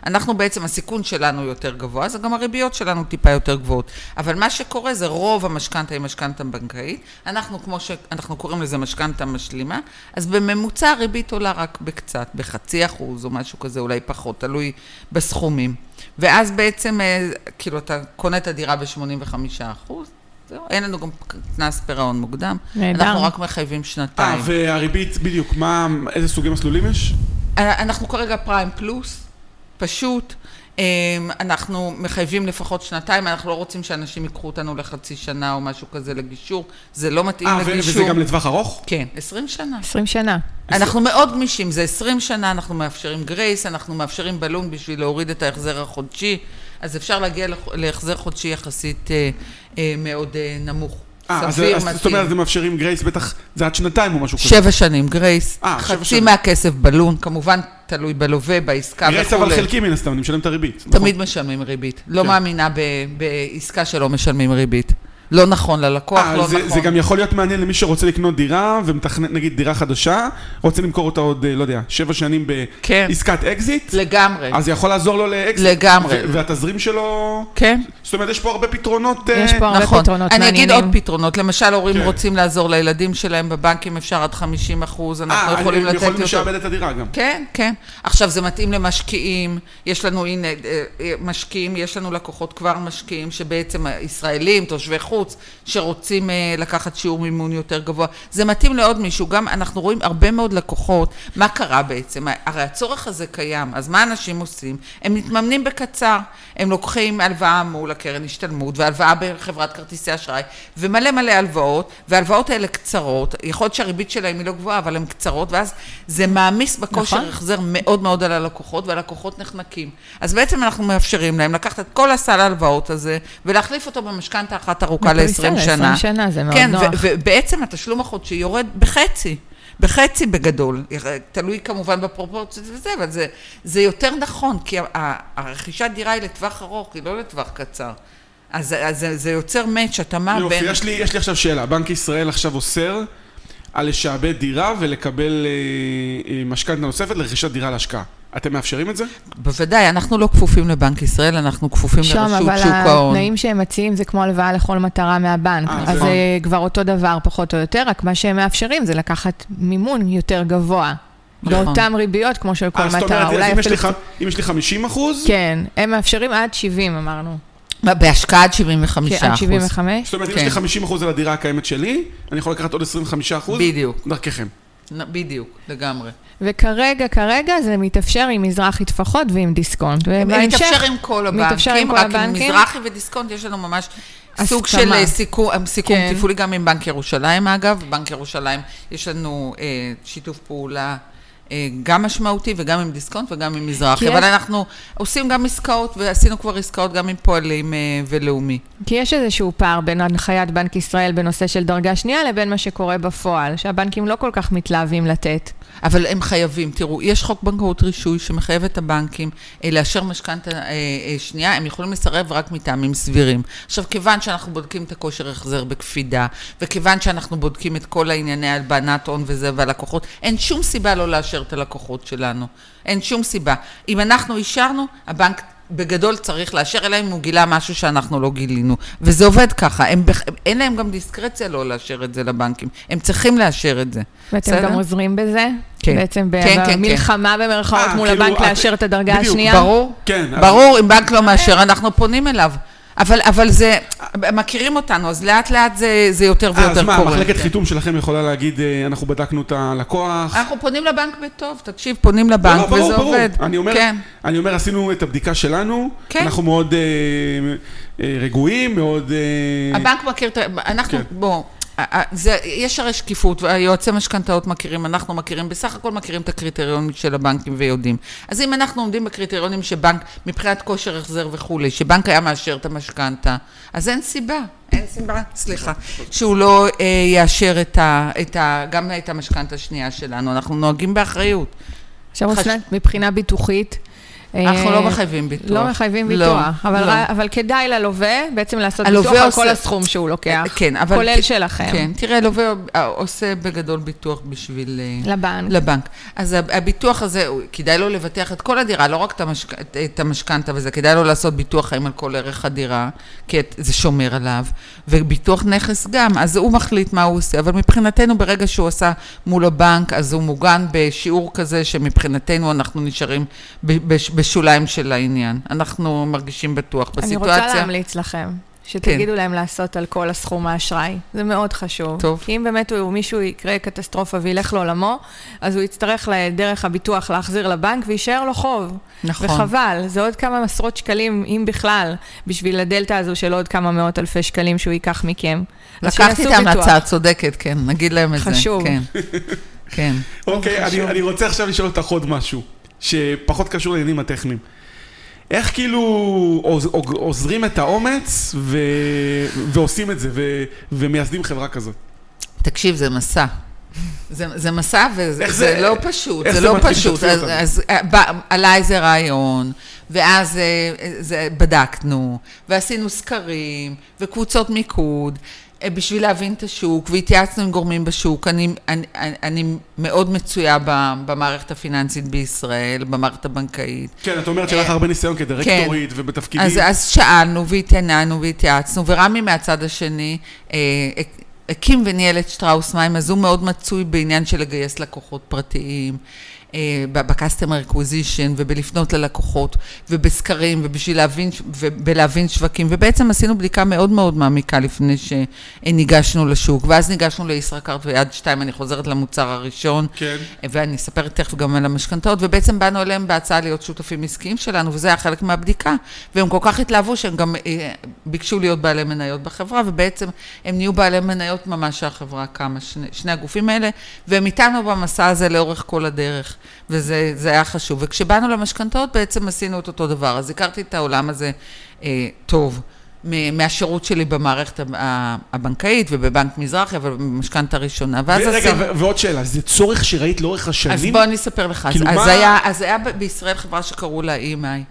Speaker 3: אנחנו בעצם, הסיכון שלנו יותר גבוה, אז גם הריביות שלנו טיפה יותר גבוהות. אבל מה שקורה זה רוב המשכנתה היא משכנתה בנקאית. אנחנו, כמו שאנחנו קוראים לזה משכנתה משלימה, אז בממוצע הריבית עולה רק וקצת, בחצי אחוז או משהו כזה, אולי פחות, תלוי בסכומים. ואז בעצם, אה, כאילו, אתה קונה את הדירה ב-85 אחוז, זהו, אין לנו גם קנס פירעון מוקדם.
Speaker 2: נהדר.
Speaker 3: אנחנו רק מחייבים
Speaker 1: אה,
Speaker 3: שנתיים.
Speaker 1: והריבית, בדיוק, מה, איזה סוגי מסלולים יש?
Speaker 3: אה, אנחנו כרגע פריים פלוס, פשוט. אה, אנחנו מחייבים לפחות שנתיים, אנחנו לא רוצים שאנשים ייקחו אותנו לחצי שנה או משהו כזה לגישור, זה לא מתאים
Speaker 1: אה, ו-
Speaker 3: לגישור.
Speaker 1: וזה גם לטווח ארוך?
Speaker 3: כן, 20 שנה.
Speaker 2: 20 שנה.
Speaker 3: אנחנו מאוד גמישים, זה 20 שנה, אנחנו מאפשרים grace, אנחנו מאפשרים בלון בשביל להוריד את ההחזר החודשי, אז אפשר להגיע להחזר חודשי יחסית אה, אה, מאוד אה, נמוך.
Speaker 1: אה,
Speaker 3: סביר,
Speaker 1: אז זאת
Speaker 3: מתאים.
Speaker 1: אומרת, אתם מאפשרים grace, בטח, זה עד שנתיים או משהו כזה.
Speaker 3: שבע שנים grace,
Speaker 1: אה,
Speaker 3: חצי. מהכסף בלון, כמובן תלוי בלווה, בעסקה
Speaker 1: grace אבל
Speaker 3: וכולי.
Speaker 1: חלקי מן הסתם, אני משלם את הריבית. נכון?
Speaker 3: תמיד משלמים ריבית. לא
Speaker 1: כן.
Speaker 3: מאמינה ב- בעסקה שלא משלמים ריבית. לא נכון ללקוח,
Speaker 1: אה,
Speaker 3: לא
Speaker 1: זה,
Speaker 3: נכון.
Speaker 1: זה גם יכול להיות מעניין למי שרוצה לקנות דירה ומתכנן נגיד דירה חדשה, רוצה למכור אותה עוד, אה, לא יודע, שבע שנים
Speaker 3: כן.
Speaker 1: בעסקת אקזיט,
Speaker 3: לגמרי.
Speaker 1: אז זה יכול לעזור לו לאקזיט.
Speaker 3: לגמרי.
Speaker 1: ו- והתזרים שלו...
Speaker 3: כן.
Speaker 1: זאת אומרת, יש פה הרבה פתרונות...
Speaker 2: יש
Speaker 1: אה,
Speaker 2: פה הרבה
Speaker 3: נכון.
Speaker 2: פתרונות
Speaker 3: אני אגיד
Speaker 2: מעניינים.
Speaker 3: עוד פתרונות. למשל, הורים
Speaker 1: כן.
Speaker 3: רוצים לעזור לילדים שלהם בבנקים, אפשר עד 50 אחוז, אנחנו
Speaker 1: אה,
Speaker 3: יכולים לתת
Speaker 1: יכולים
Speaker 3: יותר.
Speaker 1: לשעבד את הדירה גם.
Speaker 3: כן, כן. עכשיו, זה מתאים למשקיעים. יש לנו, הנה, משקיעים, יש לנו לקוחות כבר משקיעים, שבעצם ישראלים, תושבי חוץ, שרוצים אה, לקחת שיעור מימון יותר גבוה. זה מתאים לעוד מישהו. גם אנחנו רואים הרבה מאוד לקוחות. מה קרה בעצם? הרי הצורך הזה קיים, אז מה אנשים עושים? הם מתממנים בקצר. הם לוקחים הלוואה מול הקרן השתלמות, והלוואה בחברת כרטיסי אשראי, ומלא מלא הלוואות, וההלוואות האלה קצרות. יכול להיות שהריבית שלהם היא לא גבוהה, אבל הן קצרות, ואז זה מעמיס בכושר
Speaker 2: נכון.
Speaker 3: החזר מאוד מאוד על הלקוחות, והלקוחות נחנקים. אז בעצם אנחנו מאפשרים להם לקחת את כל הסל ההלוואות הזה, ולהחליף אותו במשכנתה אחת ארוכה
Speaker 2: בפריסה
Speaker 3: ל-20
Speaker 2: ל-
Speaker 3: שנה.
Speaker 2: 20 שנה, זה מאוד
Speaker 3: כן,
Speaker 2: נוח.
Speaker 3: ו- ובעצם התשלום החודשי יורד בחצי. בחצי בגדול, תלוי כמובן בפרופורציות וזה, אבל זה, זה יותר נכון, כי הרכישת דירה היא לטווח ארוך, היא לא לטווח קצר. אז, אז זה, זה יוצר מאץ', התאמה
Speaker 1: יופי,
Speaker 3: בין...
Speaker 1: יש לי, יש לי עכשיו שאלה. בנק ישראל עכשיו אוסר על לשעבד דירה ולקבל אה, אה, משכנתה נוספת לרכישת דירה להשקעה. אתם מאפשרים את זה?
Speaker 3: בוודאי, אנחנו לא כפופים לבנק ישראל, אנחנו כפופים
Speaker 2: שם,
Speaker 3: לרשות
Speaker 2: אבל
Speaker 3: שוק ההון.
Speaker 2: התנאים שהם מציעים זה כמו הלוואה לכל מטרה מהבנק.
Speaker 1: אה,
Speaker 2: אז
Speaker 1: נכון.
Speaker 2: זה כבר אותו דבר, פחות או יותר, רק מה שהם מאפשרים זה לקחת מימון יותר גבוה.
Speaker 3: נכון.
Speaker 2: באותן ריביות כמו של כל
Speaker 1: אה, זאת
Speaker 2: מטרה.
Speaker 1: אומרת, אז
Speaker 2: אולי
Speaker 1: אם יש לי אם יש לי 50 אחוז,
Speaker 2: כן, הם מאפשרים עד 70 אמרנו.
Speaker 3: בהשקעה עד 75
Speaker 2: כן, עד
Speaker 3: אחוז.
Speaker 2: 75.
Speaker 1: זאת אומרת, אם
Speaker 3: כן.
Speaker 1: יש לי 50 אחוז על הדירה הקיימת שלי, אני יכול לקחת עוד 25 אחוז?
Speaker 3: בדיוק,
Speaker 1: דרככם.
Speaker 3: בדיוק, לגמרי.
Speaker 2: וכרגע, כרגע זה מתאפשר עם מזרחי טפחות ועם דיסקונט. ובהמשך...
Speaker 3: מתאפשר עם כל
Speaker 2: מתאפשר עם
Speaker 3: הבנקים, רק עם. מזרחי ודיסקונט יש לנו ממש סוג של. אה, סיכום, סיכום
Speaker 2: כן.
Speaker 3: תפעולי גם עם בנק ירושלים אגב. בנק ירושלים, יש לנו אה, שיתוף פעולה אה, גם משמעותי וגם עם דיסקונט וגם עם מזרחי.
Speaker 2: כי
Speaker 3: אבל
Speaker 2: יש-
Speaker 3: אנחנו עושים גם עסקאות, ועשינו כבר עסקאות גם עם פועלים אה, ולאומי.
Speaker 2: כי יש איזשהו פער בין הנחיית בנק ישראל בנושא של דרגה שנייה לבין מה שקורה בפועל, שהבנקים לא כל כך מתלהבים לתת.
Speaker 3: אבל הם חייבים, תראו, יש חוק בנקאות רישוי שמחייב את הבנקים אה, לאשר משכנתה אה, אה, שנייה, הם יכולים לסרב רק מטעמים סבירים. עכשיו, כיוון שאנחנו בודקים את הכושר החזר בקפידה, וכיוון שאנחנו בודקים את כל הענייני הלבנת הון וזה, והלקוחות, אין שום סיבה לא לאשר את הלקוחות שלנו. אין שום סיבה. אם אנחנו אישרנו, הבנק... בגדול צריך לאשר, אלא אם הוא גילה משהו שאנחנו לא גילינו. וזה עובד ככה, הם, אין להם גם דיסקרציה לא לאשר את זה לבנקים. הם צריכים לאשר את זה.
Speaker 2: ואתם
Speaker 3: בסדר?
Speaker 2: גם עוזרים בזה?
Speaker 3: כן.
Speaker 2: בעצם
Speaker 3: כן, כן,
Speaker 2: במלחמה במרכאות
Speaker 1: אה,
Speaker 2: מול
Speaker 1: כאילו,
Speaker 2: הבנק
Speaker 1: את-
Speaker 2: לאשר את הדרגה
Speaker 1: בדיוק,
Speaker 2: השנייה?
Speaker 3: ברור.
Speaker 1: כן. אז-
Speaker 3: ברור, אם בנק לא מאשר, אנחנו פונים אליו. אבל, אבל זה, מכירים אותנו, אז לאט לאט זה, זה יותר
Speaker 1: אה,
Speaker 3: ויותר
Speaker 1: אז מה,
Speaker 3: קורה.
Speaker 1: מחלקת
Speaker 3: כן.
Speaker 1: חיתום שלכם יכולה להגיד, אה, אנחנו בדקנו את הלקוח?
Speaker 3: אנחנו פונים לבנק בטוב, תקשיב, פונים לבנק
Speaker 1: לא, לא, ברור,
Speaker 3: וזה
Speaker 1: ברור.
Speaker 3: עובד.
Speaker 1: אני אומר,
Speaker 3: כן.
Speaker 1: אני אומר, עשינו את הבדיקה שלנו,
Speaker 3: כן.
Speaker 1: אנחנו מאוד אה, אה, רגועים, מאוד... אה,
Speaker 3: הבנק מכיר את ה... אנחנו,
Speaker 1: כן.
Speaker 3: בוא, ה- ה- זה, יש הרי שקיפות, והיועצי משכנתאות מכירים, אנחנו מכירים, בסך הכל מכירים את הקריטריונים של הבנקים ויודעים. אז אם אנחנו עומדים בקריטריונים שבנק, מבחינת כושר החזר וכולי, שבנק היה מאשר את המשכנתה, אז אין סיבה, אין סיבה, סליחה, שהוא לא אה, יאשר את ה, את ה, גם את המשכנתה השנייה שלנו, אנחנו נוהגים באחריות.
Speaker 2: עכשיו
Speaker 3: חש-
Speaker 2: מבחינה ביטוחית,
Speaker 3: אנחנו
Speaker 2: אה,
Speaker 3: לא מחייבים ביטוח.
Speaker 2: לא מחייבים
Speaker 3: לא,
Speaker 2: ביטוח, אבל,
Speaker 3: לא.
Speaker 2: אבל כדאי ללווה בעצם לעשות ביטוח על
Speaker 3: עושה-
Speaker 2: כל הסכום שהוא לוקח,
Speaker 3: כן, אבל...
Speaker 2: כולל שלכם,
Speaker 3: כן, תראה, לווה אה, עושה בגדול ביטוח בשביל... אה,
Speaker 2: לבנק.
Speaker 3: לבנק. אז הב- הביטוח הזה, כדאי לו לבטח את כל הדירה, לא רק את המשכנתה וזה, כדאי לו לעשות ביטוח חיים על כל ערך הדירה, כי זה שומר עליו, וביטוח נכס גם, אז הוא מחליט מה הוא עושה, אבל מבחינתנו ברגע שהוא עשה מול הבנק, אז הוא מוגן בשיעור כזה שמבחינתנו אנחנו נשארים ב- בש- בשוליים של העניין. אנחנו מרגישים בטוח
Speaker 2: אני
Speaker 3: בסיטואציה.
Speaker 2: רוצה להמליץ לכם, שתגידו להם לעשות על כל הסכום האשראי. זה מאוד חשוב.
Speaker 3: טוב.
Speaker 2: כי אם באמת הוא, מישהו יקרה קטסטרופה וילך לעולמו, אז הוא יצטרך דרך הביטוח להחזיר לבנק ויישאר לו חוב.
Speaker 3: נכון.
Speaker 2: וחבל, זה עוד כמה עשרות שקלים, אם בכלל, בשביל הדלתא הזו של עוד כמה מאות אלפי שקלים שהוא ייקח מכם.
Speaker 3: לקחתי את. ההמלצה, צודקת, כן, נגיד להם את זה.
Speaker 2: חשוב.
Speaker 3: כן, כן.
Speaker 1: אוקיי, אני,
Speaker 2: חשוב.
Speaker 1: אני רוצה עכשיו לשאול אותך עוד משהו, שפחות קשור לעניינים הטכניים. איך כאילו עוז, עוז- עוזרים את האומץ ו, ועושים את זה ו, ומייסדים חברה כזאת?
Speaker 3: תקשיב, זה מסע. זה, זה מסע וזה זה,
Speaker 1: זה-
Speaker 3: לא פשוט, זה
Speaker 1: זה
Speaker 3: לא? פשוט. אז,
Speaker 1: אותנו.
Speaker 3: אז אה, בא, עלה איזה רעיון, ואז אה, זה, בדקנו, ועשינו סקרים, וקבוצות מיקוד, בשביל להבין את השוק, והתייעצנו עם גורמים בשוק. אני, אני, אני, מאוד מצויה במערכת הפיננסית בישראל, במערכת הבנקאית.
Speaker 1: כן, את אומרת שהיה לך הרבה ניסיון כדירקטורית ובתפקידים.
Speaker 3: אז, אז שאלנו והתעניינו והתייעצנו, ורמי מהצד השני אה, הקים וניהל את שטראוס מים, אז הוא מאוד מצוי בעניין של לגייס לקוחות פרטיים, אה, ב-customer acquisition ובלפנות ללקוחות, ובסקרים, ובשביל להבין, ובלהבין שווקים, ובעצם עשינו בדיקה מאוד מאוד מעמיקה לפני שניגשנו לשוק, ואז ניגשנו לישראכרט ויד שתיים, אני חוזרת למוצר הראשון.
Speaker 1: כן.
Speaker 3: ואני אספר תכף גם על המשכנתאות, ובעצם באנו אליהם בהצעה להיות שותפים עסקיים שלנו, וזה היה חלק מהבדיקה, והם כל כך התלהבו שהם גם אה, ביקשו להיות בעלי מניות בחברה, ובעצם הם נהיו בעלי מניות ממש שהחברה קמה, שני, שני הגופים האלה, והם איתנו במסע הזה לאורך כל הדרך, וזה זה היה חשוב. וכשבאנו למשכנתאות בעצם עשינו את אותו דבר, אז הכרתי את העולם הזה אה, טוב. מהשירות שלי במערכת הבנקאית ובבנק מזרחי, אבל במשכנתה ראשונה. ואז
Speaker 1: רגע,
Speaker 3: עשינו-
Speaker 1: ועוד שאלה, זה צורך שראית לאורך השנים?
Speaker 3: אז בוא אני אספר לך.
Speaker 1: כאילו,
Speaker 3: אז,
Speaker 1: מה-
Speaker 3: אז, היה, אז היה בישראל חברה שקראו לה EMI.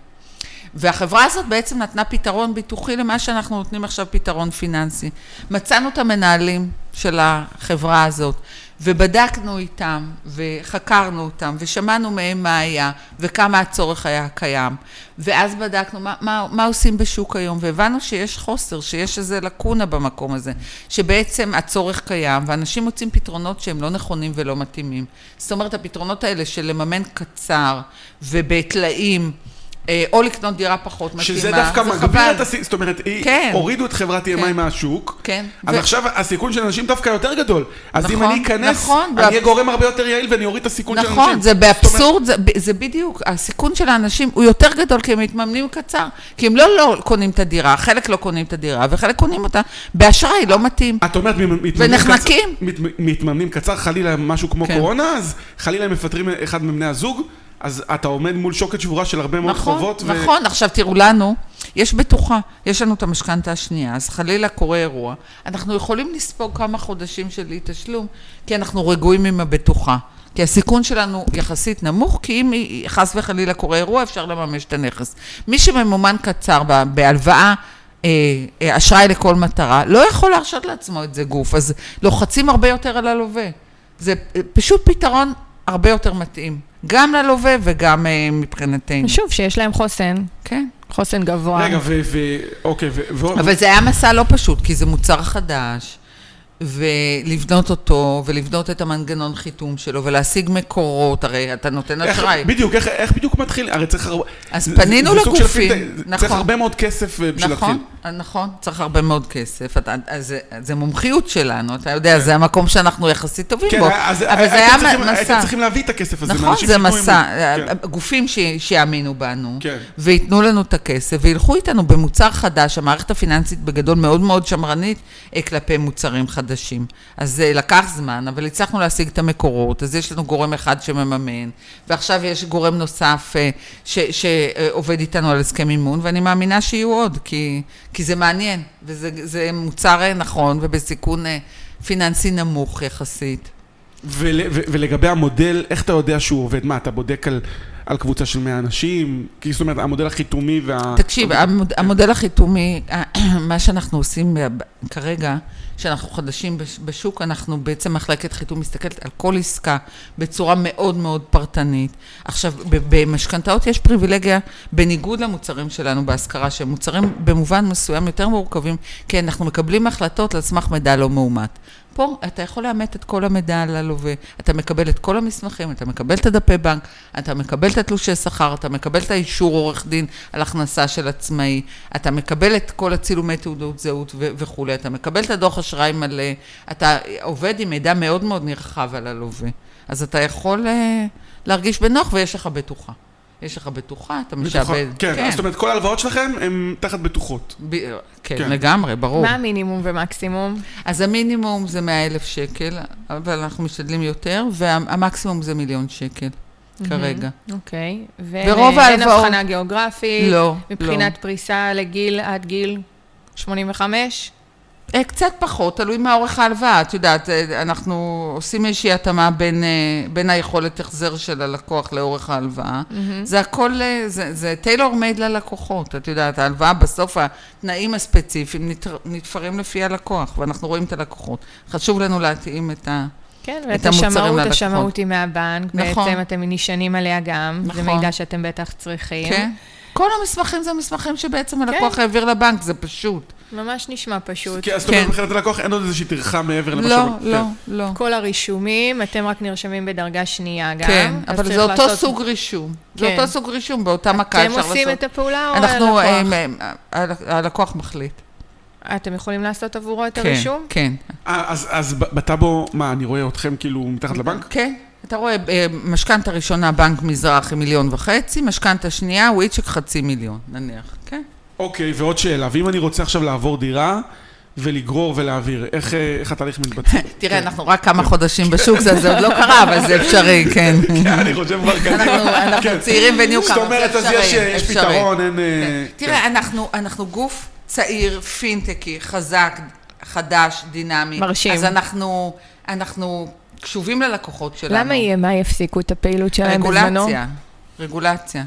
Speaker 3: והחברה הזאת בעצם נתנה פתרון ביטוחי למה שאנחנו נותנים עכשיו פתרון פיננסי. מצאנו את המנהלים של החברה הזאת, ובדקנו איתם, וחקרנו אותם, ושמענו מהם מה היה, וכמה הצורך היה קיים. ואז בדקנו מה, מה, מה עושים בשוק היום, והבנו שיש חוסר, שיש איזו לקונה במקום הזה, שבעצם הצורך קיים, ואנשים מוצאים פתרונות שהם לא נכונים ולא מתאימים. זאת אומרת, הפתרונות האלה של לממן קצר, ובטלאים, או לקנות דירה פחות מתאימה,
Speaker 1: שזה דווקא מגביר. את הסיכון, זאת אומרת,
Speaker 3: כן.
Speaker 1: הורידו את חברת EMI
Speaker 3: כן.
Speaker 1: מהשוק,
Speaker 3: כן.
Speaker 1: אז
Speaker 3: ו-
Speaker 1: עכשיו הסיכון של אנשים דווקא יותר גדול. אז אם
Speaker 3: נכון,
Speaker 1: אני אכנס,
Speaker 3: נכון,
Speaker 1: אני אהיה גורם הרבה יותר יעיל ואני אוריד את הסיכון של אנשים.
Speaker 3: נכון, זה
Speaker 1: זאת אומרת,
Speaker 3: באבסורד, זה, זה בדיוק, הסיכון של האנשים הוא יותר גדול כי הם מתממנים קצר. כי הם לא לא קונים את הדירה, חלק לא קונים את הדירה, וחלק קונים אותה באשראי, לא מתאים.
Speaker 1: את אומרת. קצר- מתממנים קצר, חלילה משהו כמו
Speaker 3: כן.
Speaker 1: קורונה, אז חלילה הם מפטרים אחד מבני הזוג, אז אתה עומד מול שוקת שבורה של הרבה מאוד
Speaker 3: נכון,
Speaker 1: חובות. ו-
Speaker 3: נכון, עכשיו תראו לנו, יש בטוחה, יש לנו את המשכנתה השנייה, אז חלילה קורה אירוע, אנחנו יכולים לספוג כמה חודשים של אי תשלום, כי אנחנו רגועים עם הבטוחה. כי הסיכון שלנו יחסית נמוך, כי אם חס וחלילה קורה אירוע, אפשר לממש את הנכס. מי שממומן קצר בהלוואה, אה, אה, אשראי לכל מטרה, לא יכול להרשות לעצמו את זה גוף, אז לוחצים הרבה יותר על הלווה. זה אה, פשוט פתרון הרבה יותר מתאים, גם ללווה וגם אה, מבחינתנו.
Speaker 2: שוב, שיש להם חוסן,
Speaker 3: כן.
Speaker 2: חוסן גבוה.
Speaker 1: רגע, ו... ו- אוקיי, ו... ו-
Speaker 3: אבל זה היה מסע לא פשוט, כי זה מוצר חדש, ולבנות אותו, ולבנות את המנגנון חיתום שלו, ולהשיג מקורות, הרי אתה נותן אשראי.
Speaker 1: בדיוק, איך- איך בדיוק מתחיל? הרי צריך הרבה...
Speaker 3: אז
Speaker 1: זה-
Speaker 3: פנינו
Speaker 1: זה של
Speaker 3: לגופים,
Speaker 1: פינטק,
Speaker 3: נכון.
Speaker 1: צריך הרבה מאוד כסף אה, בשביל להתחיל.
Speaker 3: נכון, נכון, צריך הרבה מאוד כסף. אתה, אז זה, זה מומחיות שלנו, אתה יודע, זה המקום שאנחנו יחסית טובים
Speaker 1: כן,
Speaker 3: בו.
Speaker 1: אז
Speaker 3: אבל זה היה
Speaker 1: צריכים-
Speaker 3: מסע.
Speaker 1: הייתם צריכים להביא את הכסף הזה
Speaker 3: נכון, זה מסע.
Speaker 1: כן.
Speaker 3: גופים ש- שיאמינו בנו,
Speaker 1: כן.
Speaker 3: וייתנו לנו את הכסף, וילכו איתנו במוצר חדש. המערכת הפיננסית בגדול מאוד מאוד שמרנית אה, כלפי מוצרים חדשים. אז זה לקח זמן, אבל הצלחנו להשיג את המקורות, אז יש לנו גורם אחד שמממן, ועכשיו יש גורם נוסף אה, ש- שעובד איתנו על הסכם מימון, ואני מאמינה שיהיו עוד, כי, כי זה מעניין, וזה זה מוצר אה, נכון ובסיכון אה, פיננסי נמוך יחסית.
Speaker 1: ול, ו, ולגבי המודל, איך אתה יודע שהוא עובד? מה, אתה בודק על... על קבוצה של 100 אנשים? כי זאת אומרת, המודל החיתומי וה...
Speaker 3: תקשיב, המוד, המודל החיתומי, מה שאנחנו עושים כרגע, שאנחנו חדשים בשוק, אנחנו בעצם מחלקת חיתום מסתכלת על כל עסקה בצורה מאוד מאוד פרטנית. עכשיו, במשכנתאות יש פריבילגיה, בניגוד למוצרים שלנו בהשכרה, שהם מוצרים במובן מסוים יותר מורכבים, כי אנחנו מקבלים החלטות על סמך מידע לא מאומת. פה אתה יכול לאמת את כל המידע על הלווה, אתה מקבל את כל המסמכים, אתה מקבל את הדפי בנק, אתה מקבל את התלושי שכר, אתה מקבל את האישור עורך דין על הכנסה של עצמאי, אתה מקבל את כל הצילומי תעודות זהות וכולי, אתה מקבל את הדוח אשראי מלא, אתה עובד עם מידע מאוד מאוד נרחב על הלווה. אז אתה יכול uh, להרגיש בנוח ויש לך בטוחה. יש לך בטוחה, אתה משעבד.
Speaker 1: כן, כן, זאת אומרת, כל ההלוואות שלכם הן תחת בטוחות.
Speaker 3: ב... כן, כן, לגמרי, ברור.
Speaker 2: מה המינימום ומקסימום?
Speaker 3: אז המינימום זה 100 אלף שקל, אבל אנחנו משתדלים יותר, והמקסימום זה מיליון שקל. כרגע.
Speaker 2: אוקיי. ורוב ההלוואות... אין הבחנה גיאוגרפית?
Speaker 3: לא, לא.
Speaker 2: מבחינת פריסה לגיל עד גיל 85?
Speaker 3: אה, קצת פחות, תלוי מה אורך ההלוואה. את יודעת, אה, אנחנו עושים איזושהי התאמה בין, אה, בין היכולת החזר של הלקוח לאורך ההלוואה. Mm-hmm. זה הכל, זה, זה טיילור מייד ללקוחות. את יודעת, ההלוואה בסוף, התנאים הספציפיים נתפרים לפי הלקוח, ואנחנו רואים את הלקוחות. חשוב לנו להתאים את ה...
Speaker 2: כן, ואת השמאות, השמאות היא מהבנק. נכון. בעצם אתם נשענים עליה גם. נכון. זה מידע שאתם בטח צריכים.
Speaker 3: כן. כל המסמכים זה מסמכים שבעצם הלקוח כן. העביר לבנק, זה פשוט.
Speaker 2: ממש נשמע פשוט.
Speaker 1: כי זאת אומרת, כן. מבחינת הלקוח אין עוד איזושהי טרחה מעבר למה
Speaker 3: לא, לא, לא.
Speaker 2: כל הרישומים, אתם רק נרשמים בדרגה שנייה גם.
Speaker 3: כן, אבל זה אותו. סוג רישום. כן. זה אותו סוג רישום, באותה מכה אפשר לעשות.
Speaker 2: אתם עושים את הפעולה או אנחנו, הלקוח?
Speaker 3: אה, הלקוח מחליט.
Speaker 2: אתם יכולים לעשות עבורו את כן, הרישום?
Speaker 3: כן,
Speaker 1: כן. אז, אז בטאבו, מה, אני רואה אתכם כאילו מתחת לבנק?
Speaker 3: כן. אתה רואה, אה, משכנתה ראשונה, בנק מזרחי, מיליון וחצי, משכנתה שנייה, וויצ'ק חצי מיליון, נניח, כן?
Speaker 1: אוקיי, ועוד שאלה, ואם אני רוצה עכשיו לעבור דירה... ולגרור ולהעביר, איך, אה, איך התהליך מתבצע?
Speaker 3: תראה, אנחנו רק כמה חודשים בשוק, זה עוד לא קרה, אבל זה אפשרי, כן.
Speaker 1: כן, אני חושב כבר
Speaker 3: קדימה. אנחנו כן. צעירים וניו
Speaker 1: קאמר, זאת אומרת, אז יש פתרון, אין... אה,
Speaker 3: כן. תראה, אנחנו גוף צעיר, פינטקי, חזק, חדש, דינמי.
Speaker 2: מרשים.
Speaker 3: אז אנחנו קשובים ללקוחות שלנו.
Speaker 2: למה EMI יפסיקו את הפעילות שלהם בזמנו?
Speaker 3: רגולציה, רגולציה.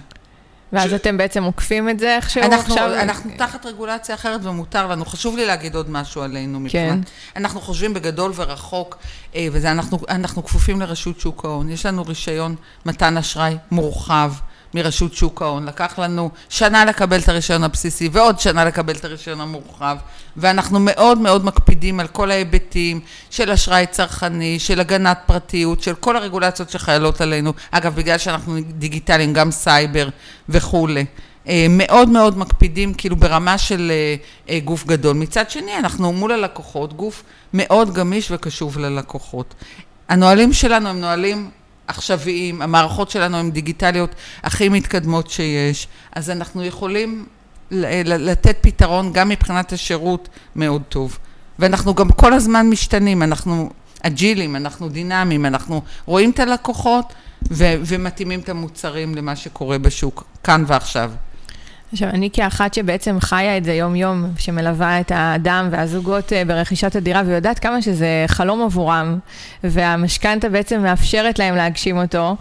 Speaker 2: ואז ש... אתם בעצם עוקפים את זה איכשהו
Speaker 3: אנחנו, עכשיו? אנחנו תחת רגולציה אחרת ומותר לנו. חשוב לי להגיד עוד משהו עלינו מבחינת... כן. אנחנו חושבים בגדול ורחוק, אה, וזה אנחנו, אנחנו כפופים לרשות שוק ההון. יש לנו רישיון מתן אשראי מורחב. מרשות שוק ההון. לקח לנו שנה לקבל את הרישיון הבסיסי ועוד שנה לקבל את הרישיון המורחב, ואנחנו מאוד מאוד מקפידים על כל ההיבטים של אשראי צרכני, של הגנת פרטיות, של כל הרגולציות שחיילות עלינו. אגב, בגלל שאנחנו דיגיטליים, גם סייבר וכולי. אה, מאוד מאוד מקפידים, כאילו ברמה של אה, אה, גוף גדול. מצד שני, אנחנו מול הלקוחות, גוף מאוד גמיש וקשוב ללקוחות. הנהלים שלנו הם נהלים עכשוויים, המערכות שלנו הן דיגיטליות הכי מתקדמות שיש, אז אנחנו יכולים לתת פתרון גם מבחינת השירות מאוד טוב. ואנחנו גם כל הזמן משתנים, אנחנו אג'ילים, אנחנו דינמיים, אנחנו רואים את הלקוחות ו- ומתאימים את המוצרים למה שקורה בשוק, כאן ועכשיו.
Speaker 2: עכשיו, אני כאחת שבעצם חיה את זה יום-יום, שמלווה את האדם והזוגות אה, ברכישת הדירה, ויודעת כמה שזה חלום עבורם, והמשכנתה בעצם מאפשרת להם להגשים אותו,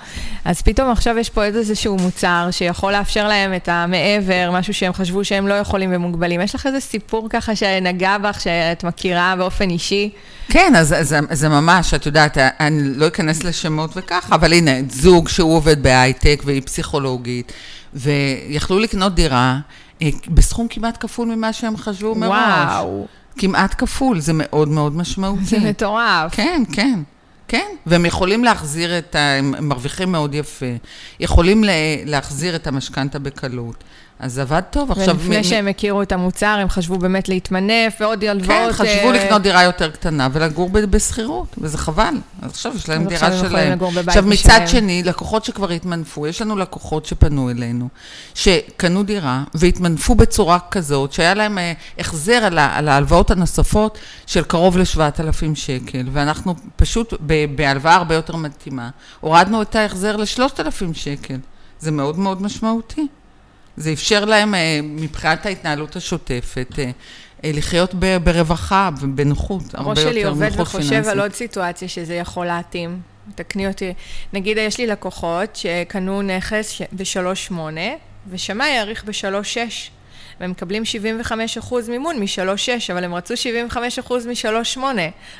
Speaker 2: אז פתאום עכשיו יש פה איזשהו מוצר שיכול לאפשר להם את המעבר, משהו שהם חשבו שהם לא יכולים ומוגבלים. יש לך איזה סיפור ככה שנגע בך, שאת מכירה באופן אישי?
Speaker 3: כן, אז זה, זה ממש, את יודעת, אני לא אכנס לשמות וככה, אבל הנה, זוג שהוא עובד בהייטק והיא פסיכולוגית. ויכלו לקנות דירה אה, בסכום כמעט כפול ממה שהם חשבו מראש.
Speaker 2: וואו.
Speaker 3: כמעט כפול, זה מאוד מאוד משמעותי.
Speaker 2: זה מטורף.
Speaker 3: כן, כן. כן, והם יכולים להחזיר את ה... הם מרוויחים מאוד יפה. יכולים להחזיר את המשכנתה בקלות. אז זה עבד טוב.
Speaker 2: עכשיו... ולפני מ... שהם הכירו את המוצר, הם חשבו באמת להתמנף ועוד הלוואות.
Speaker 3: כן, חשבו uh... לקנות דירה יותר קטנה ולגור בשכירות, וזה חבל. אז עכשיו יש להם דירה שלהם. עכשיו, מצד. שני, לקוחות שכבר התמנפו, יש לנו לקוחות שפנו אלינו, שקנו דירה והתמנפו בצורה כזאת, שהיה להם uh, החזר על, על ההלוואות הנוספות של קרוב ל-7,000 שקל, ואנחנו פשוט, בהלוואה הרבה יותר מתאימה, הורדנו את ההחזר ל-3,000 שקל. זה מאוד מאוד משמעותי. זה אפשר להם אה, מבחינת ההתנהלות השוטפת אה, אה, לחיות ברווחה ובנוחות, הרבה יותר
Speaker 2: נוחות פיננסית. ראש שלי עובד וחושב על עוד סיטואציה שזה יכול להתאים. תקני אותי. נגיד, יש לי לקוחות שקנו נכס ש- ב-3.8, ושמאי יעריך ב-3.6. והם מקבלים 75% מימון מ-3.6, אבל הם רצו 75% מ-3.8.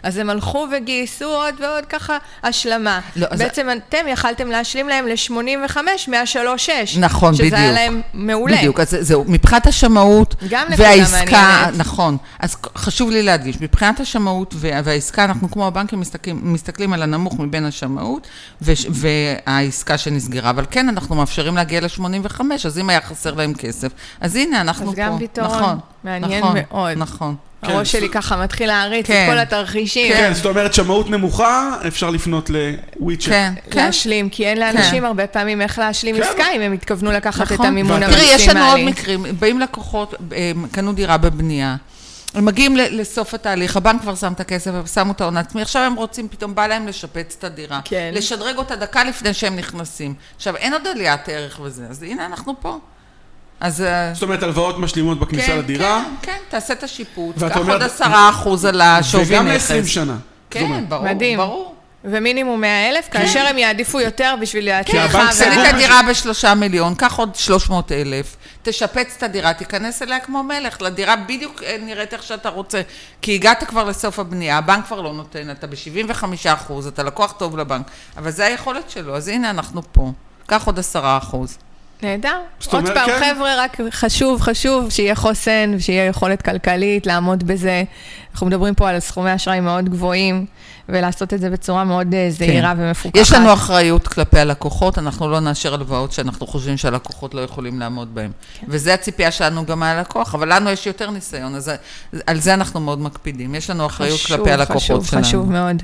Speaker 2: אז הם הלכו וגייסו עוד ועוד ככה השלמה.
Speaker 3: לא, אז-
Speaker 2: בעצם אתם יכלתם להשלים להם ל-85 מה-3.6.
Speaker 3: נכון,
Speaker 2: שזה
Speaker 3: בדיוק.
Speaker 2: היה להם מעולה.
Speaker 3: בדיוק, אז זהו, מבחינת השמאות והעסקה,
Speaker 2: מעניינת.
Speaker 3: נכון, אז חשוב לי להדגיש, מבחינת השמאות וה- והעסקה, אנחנו כמו הבנקים מסתכלים, מסתכלים על הנמוך מבין השמאות וש- והעסקה שנסגרה, אבל כן, אנחנו מאפשרים להגיע ל-85, אז אם היה חסר להם כסף, אז הנה, אנחנו
Speaker 2: אז
Speaker 3: פה.
Speaker 2: גם פתרון
Speaker 3: נכון,
Speaker 2: מעניין
Speaker 3: נכון,
Speaker 2: מאוד.
Speaker 3: נכון.
Speaker 1: כן,
Speaker 2: הראש שלי ככה מתחיל להריץ
Speaker 3: כן.
Speaker 2: את כל התרחישים.
Speaker 1: כן, זאת אומרת שמאות נמוכה, אפשר לפנות לוויצ'ק.
Speaker 3: כן, כן.
Speaker 2: להשלים, כי אין לאנשים הרבה פעמים איך להשלים
Speaker 1: כן.
Speaker 2: עסקה אם הם התכוונו לקחת את
Speaker 3: נכון.
Speaker 2: המימון
Speaker 1: ואתה-
Speaker 2: המקסימלי.
Speaker 3: תראי, יש לנו עוד מקרים, באים לקוחות, קנו דירה בבנייה, הם מגיעים ל- לסוף התהליך, הבנק כבר שם את הכסף, הם שמו את ההון העצמי, עכשיו הם רוצים, פתאום בא להם לשפץ את הדירה.
Speaker 2: כן.
Speaker 3: לשדרג אותה דקה לפני שהם נכנסים. עכשיו, אין עוד עליית ערך וזה, אז הנה אנחנו פה. אז... אה,
Speaker 1: זאת אומרת, הלוואות משלימות בכניסה
Speaker 3: כן,
Speaker 1: לדירה,
Speaker 3: כן, כן, תעשה את השיפוץ,
Speaker 1: ואת
Speaker 3: קח
Speaker 1: אומרת-
Speaker 3: עוד עשרה אחוז על השווי נכס.
Speaker 1: וגם ל-20 שנה.
Speaker 3: כן,
Speaker 1: אומרת,
Speaker 3: ברור,
Speaker 2: מדהים.
Speaker 3: ברור.
Speaker 2: ומינימום 100 אלף, כאשר הם יעדיפו יותר בשביל
Speaker 1: כי
Speaker 2: להצליחה.
Speaker 1: הבנק סגור.
Speaker 3: קנית
Speaker 1: מה
Speaker 3: דירה בשלושה מיליון, קח עוד 300 אלף, תשפץ את הדירה, תיכנס אליה כמו מלך, לדירה בדיוק אה, נראית איך שאתה רוצה. כי הגעת כבר לסוף הבנייה, הבנק כבר לא נותן, אתה ב-75 אחוז, אתה לקוח טוב לבנק, אבל זה היכולת שלו, אז הנה אנחנו פה. קח עוד 10 אחוז.
Speaker 2: נהדר. עוד פעם,
Speaker 1: כן.
Speaker 2: חבר'ה, רק חשוב, חשוב שיהיה חוסן, שיהיה יכולת כלכלית, לעמוד בזה. אנחנו מדברים פה על סכומי אשראי מאוד גבוהים, ולעשות את זה בצורה מאוד אה, זהירה ומפוקחת.
Speaker 3: כן. יש לנו אחריות כלפי הלקוחות, אנחנו לא נאשר הלוואות שאנחנו חושבים שהלקוחות לא יכולים לעמוד בהן.
Speaker 2: כן.
Speaker 3: וזה הציפייה שלנו גם מהלקוח, אבל לנו יש יותר ניסיון, אז על זה אנחנו מאוד מקפידים. יש לנו אחריות
Speaker 2: חשוב,
Speaker 3: כלפי הלקוחות
Speaker 2: חשוב,
Speaker 3: שלנו.
Speaker 2: חשוב מאוד.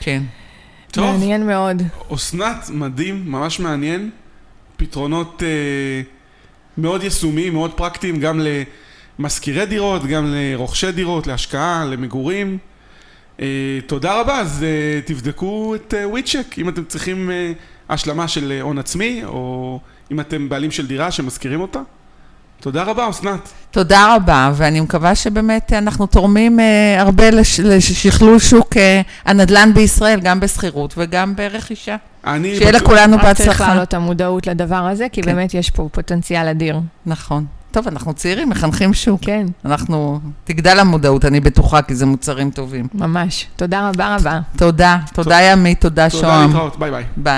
Speaker 3: כן.
Speaker 1: טוב,
Speaker 2: מעניין מאוד.
Speaker 1: אסנת, מדהים, ממש מעניין. פתרונות אה, מאוד יישומיים, מאוד פרקטיים, גם למשכירי דירות, גם לרוכשי דירות, להשקעה, למגורים. אה, תודה רבה, אז אה, תבדקו את וויצ'ק, אם אתם צריכים השלמה של הון עצמי, או אם אתם בעלים של דירה שמשכירים אותה. תודה רבה, אסנת.
Speaker 3: תודה רבה, ואני מקווה שבאמת אנחנו תורמים אה, הרבה לש, לשכלול שוק אה, הנדל"ן בישראל, גם בשכירות וגם ברכישה.
Speaker 1: אני
Speaker 3: שיהיה
Speaker 1: בטוח-
Speaker 3: לכולנו
Speaker 2: רק צריך
Speaker 3: בהצלחה.
Speaker 2: להעלות את המודעות לדבר הזה, כי
Speaker 3: כן.
Speaker 2: באמת יש פה פוטנציאל אדיר.
Speaker 3: נכון. טוב, אנחנו צעירים, מחנכים שוק.
Speaker 2: כן,
Speaker 3: אנחנו, תגדל המודעות, אני בטוחה, כי זה מוצרים טובים.
Speaker 2: ממש. תודה רבה רבה.
Speaker 3: תודה, תודה ימית, תודה
Speaker 1: תודה,
Speaker 3: שוהם.
Speaker 1: להתראות, ביי ביי.
Speaker 3: ביי.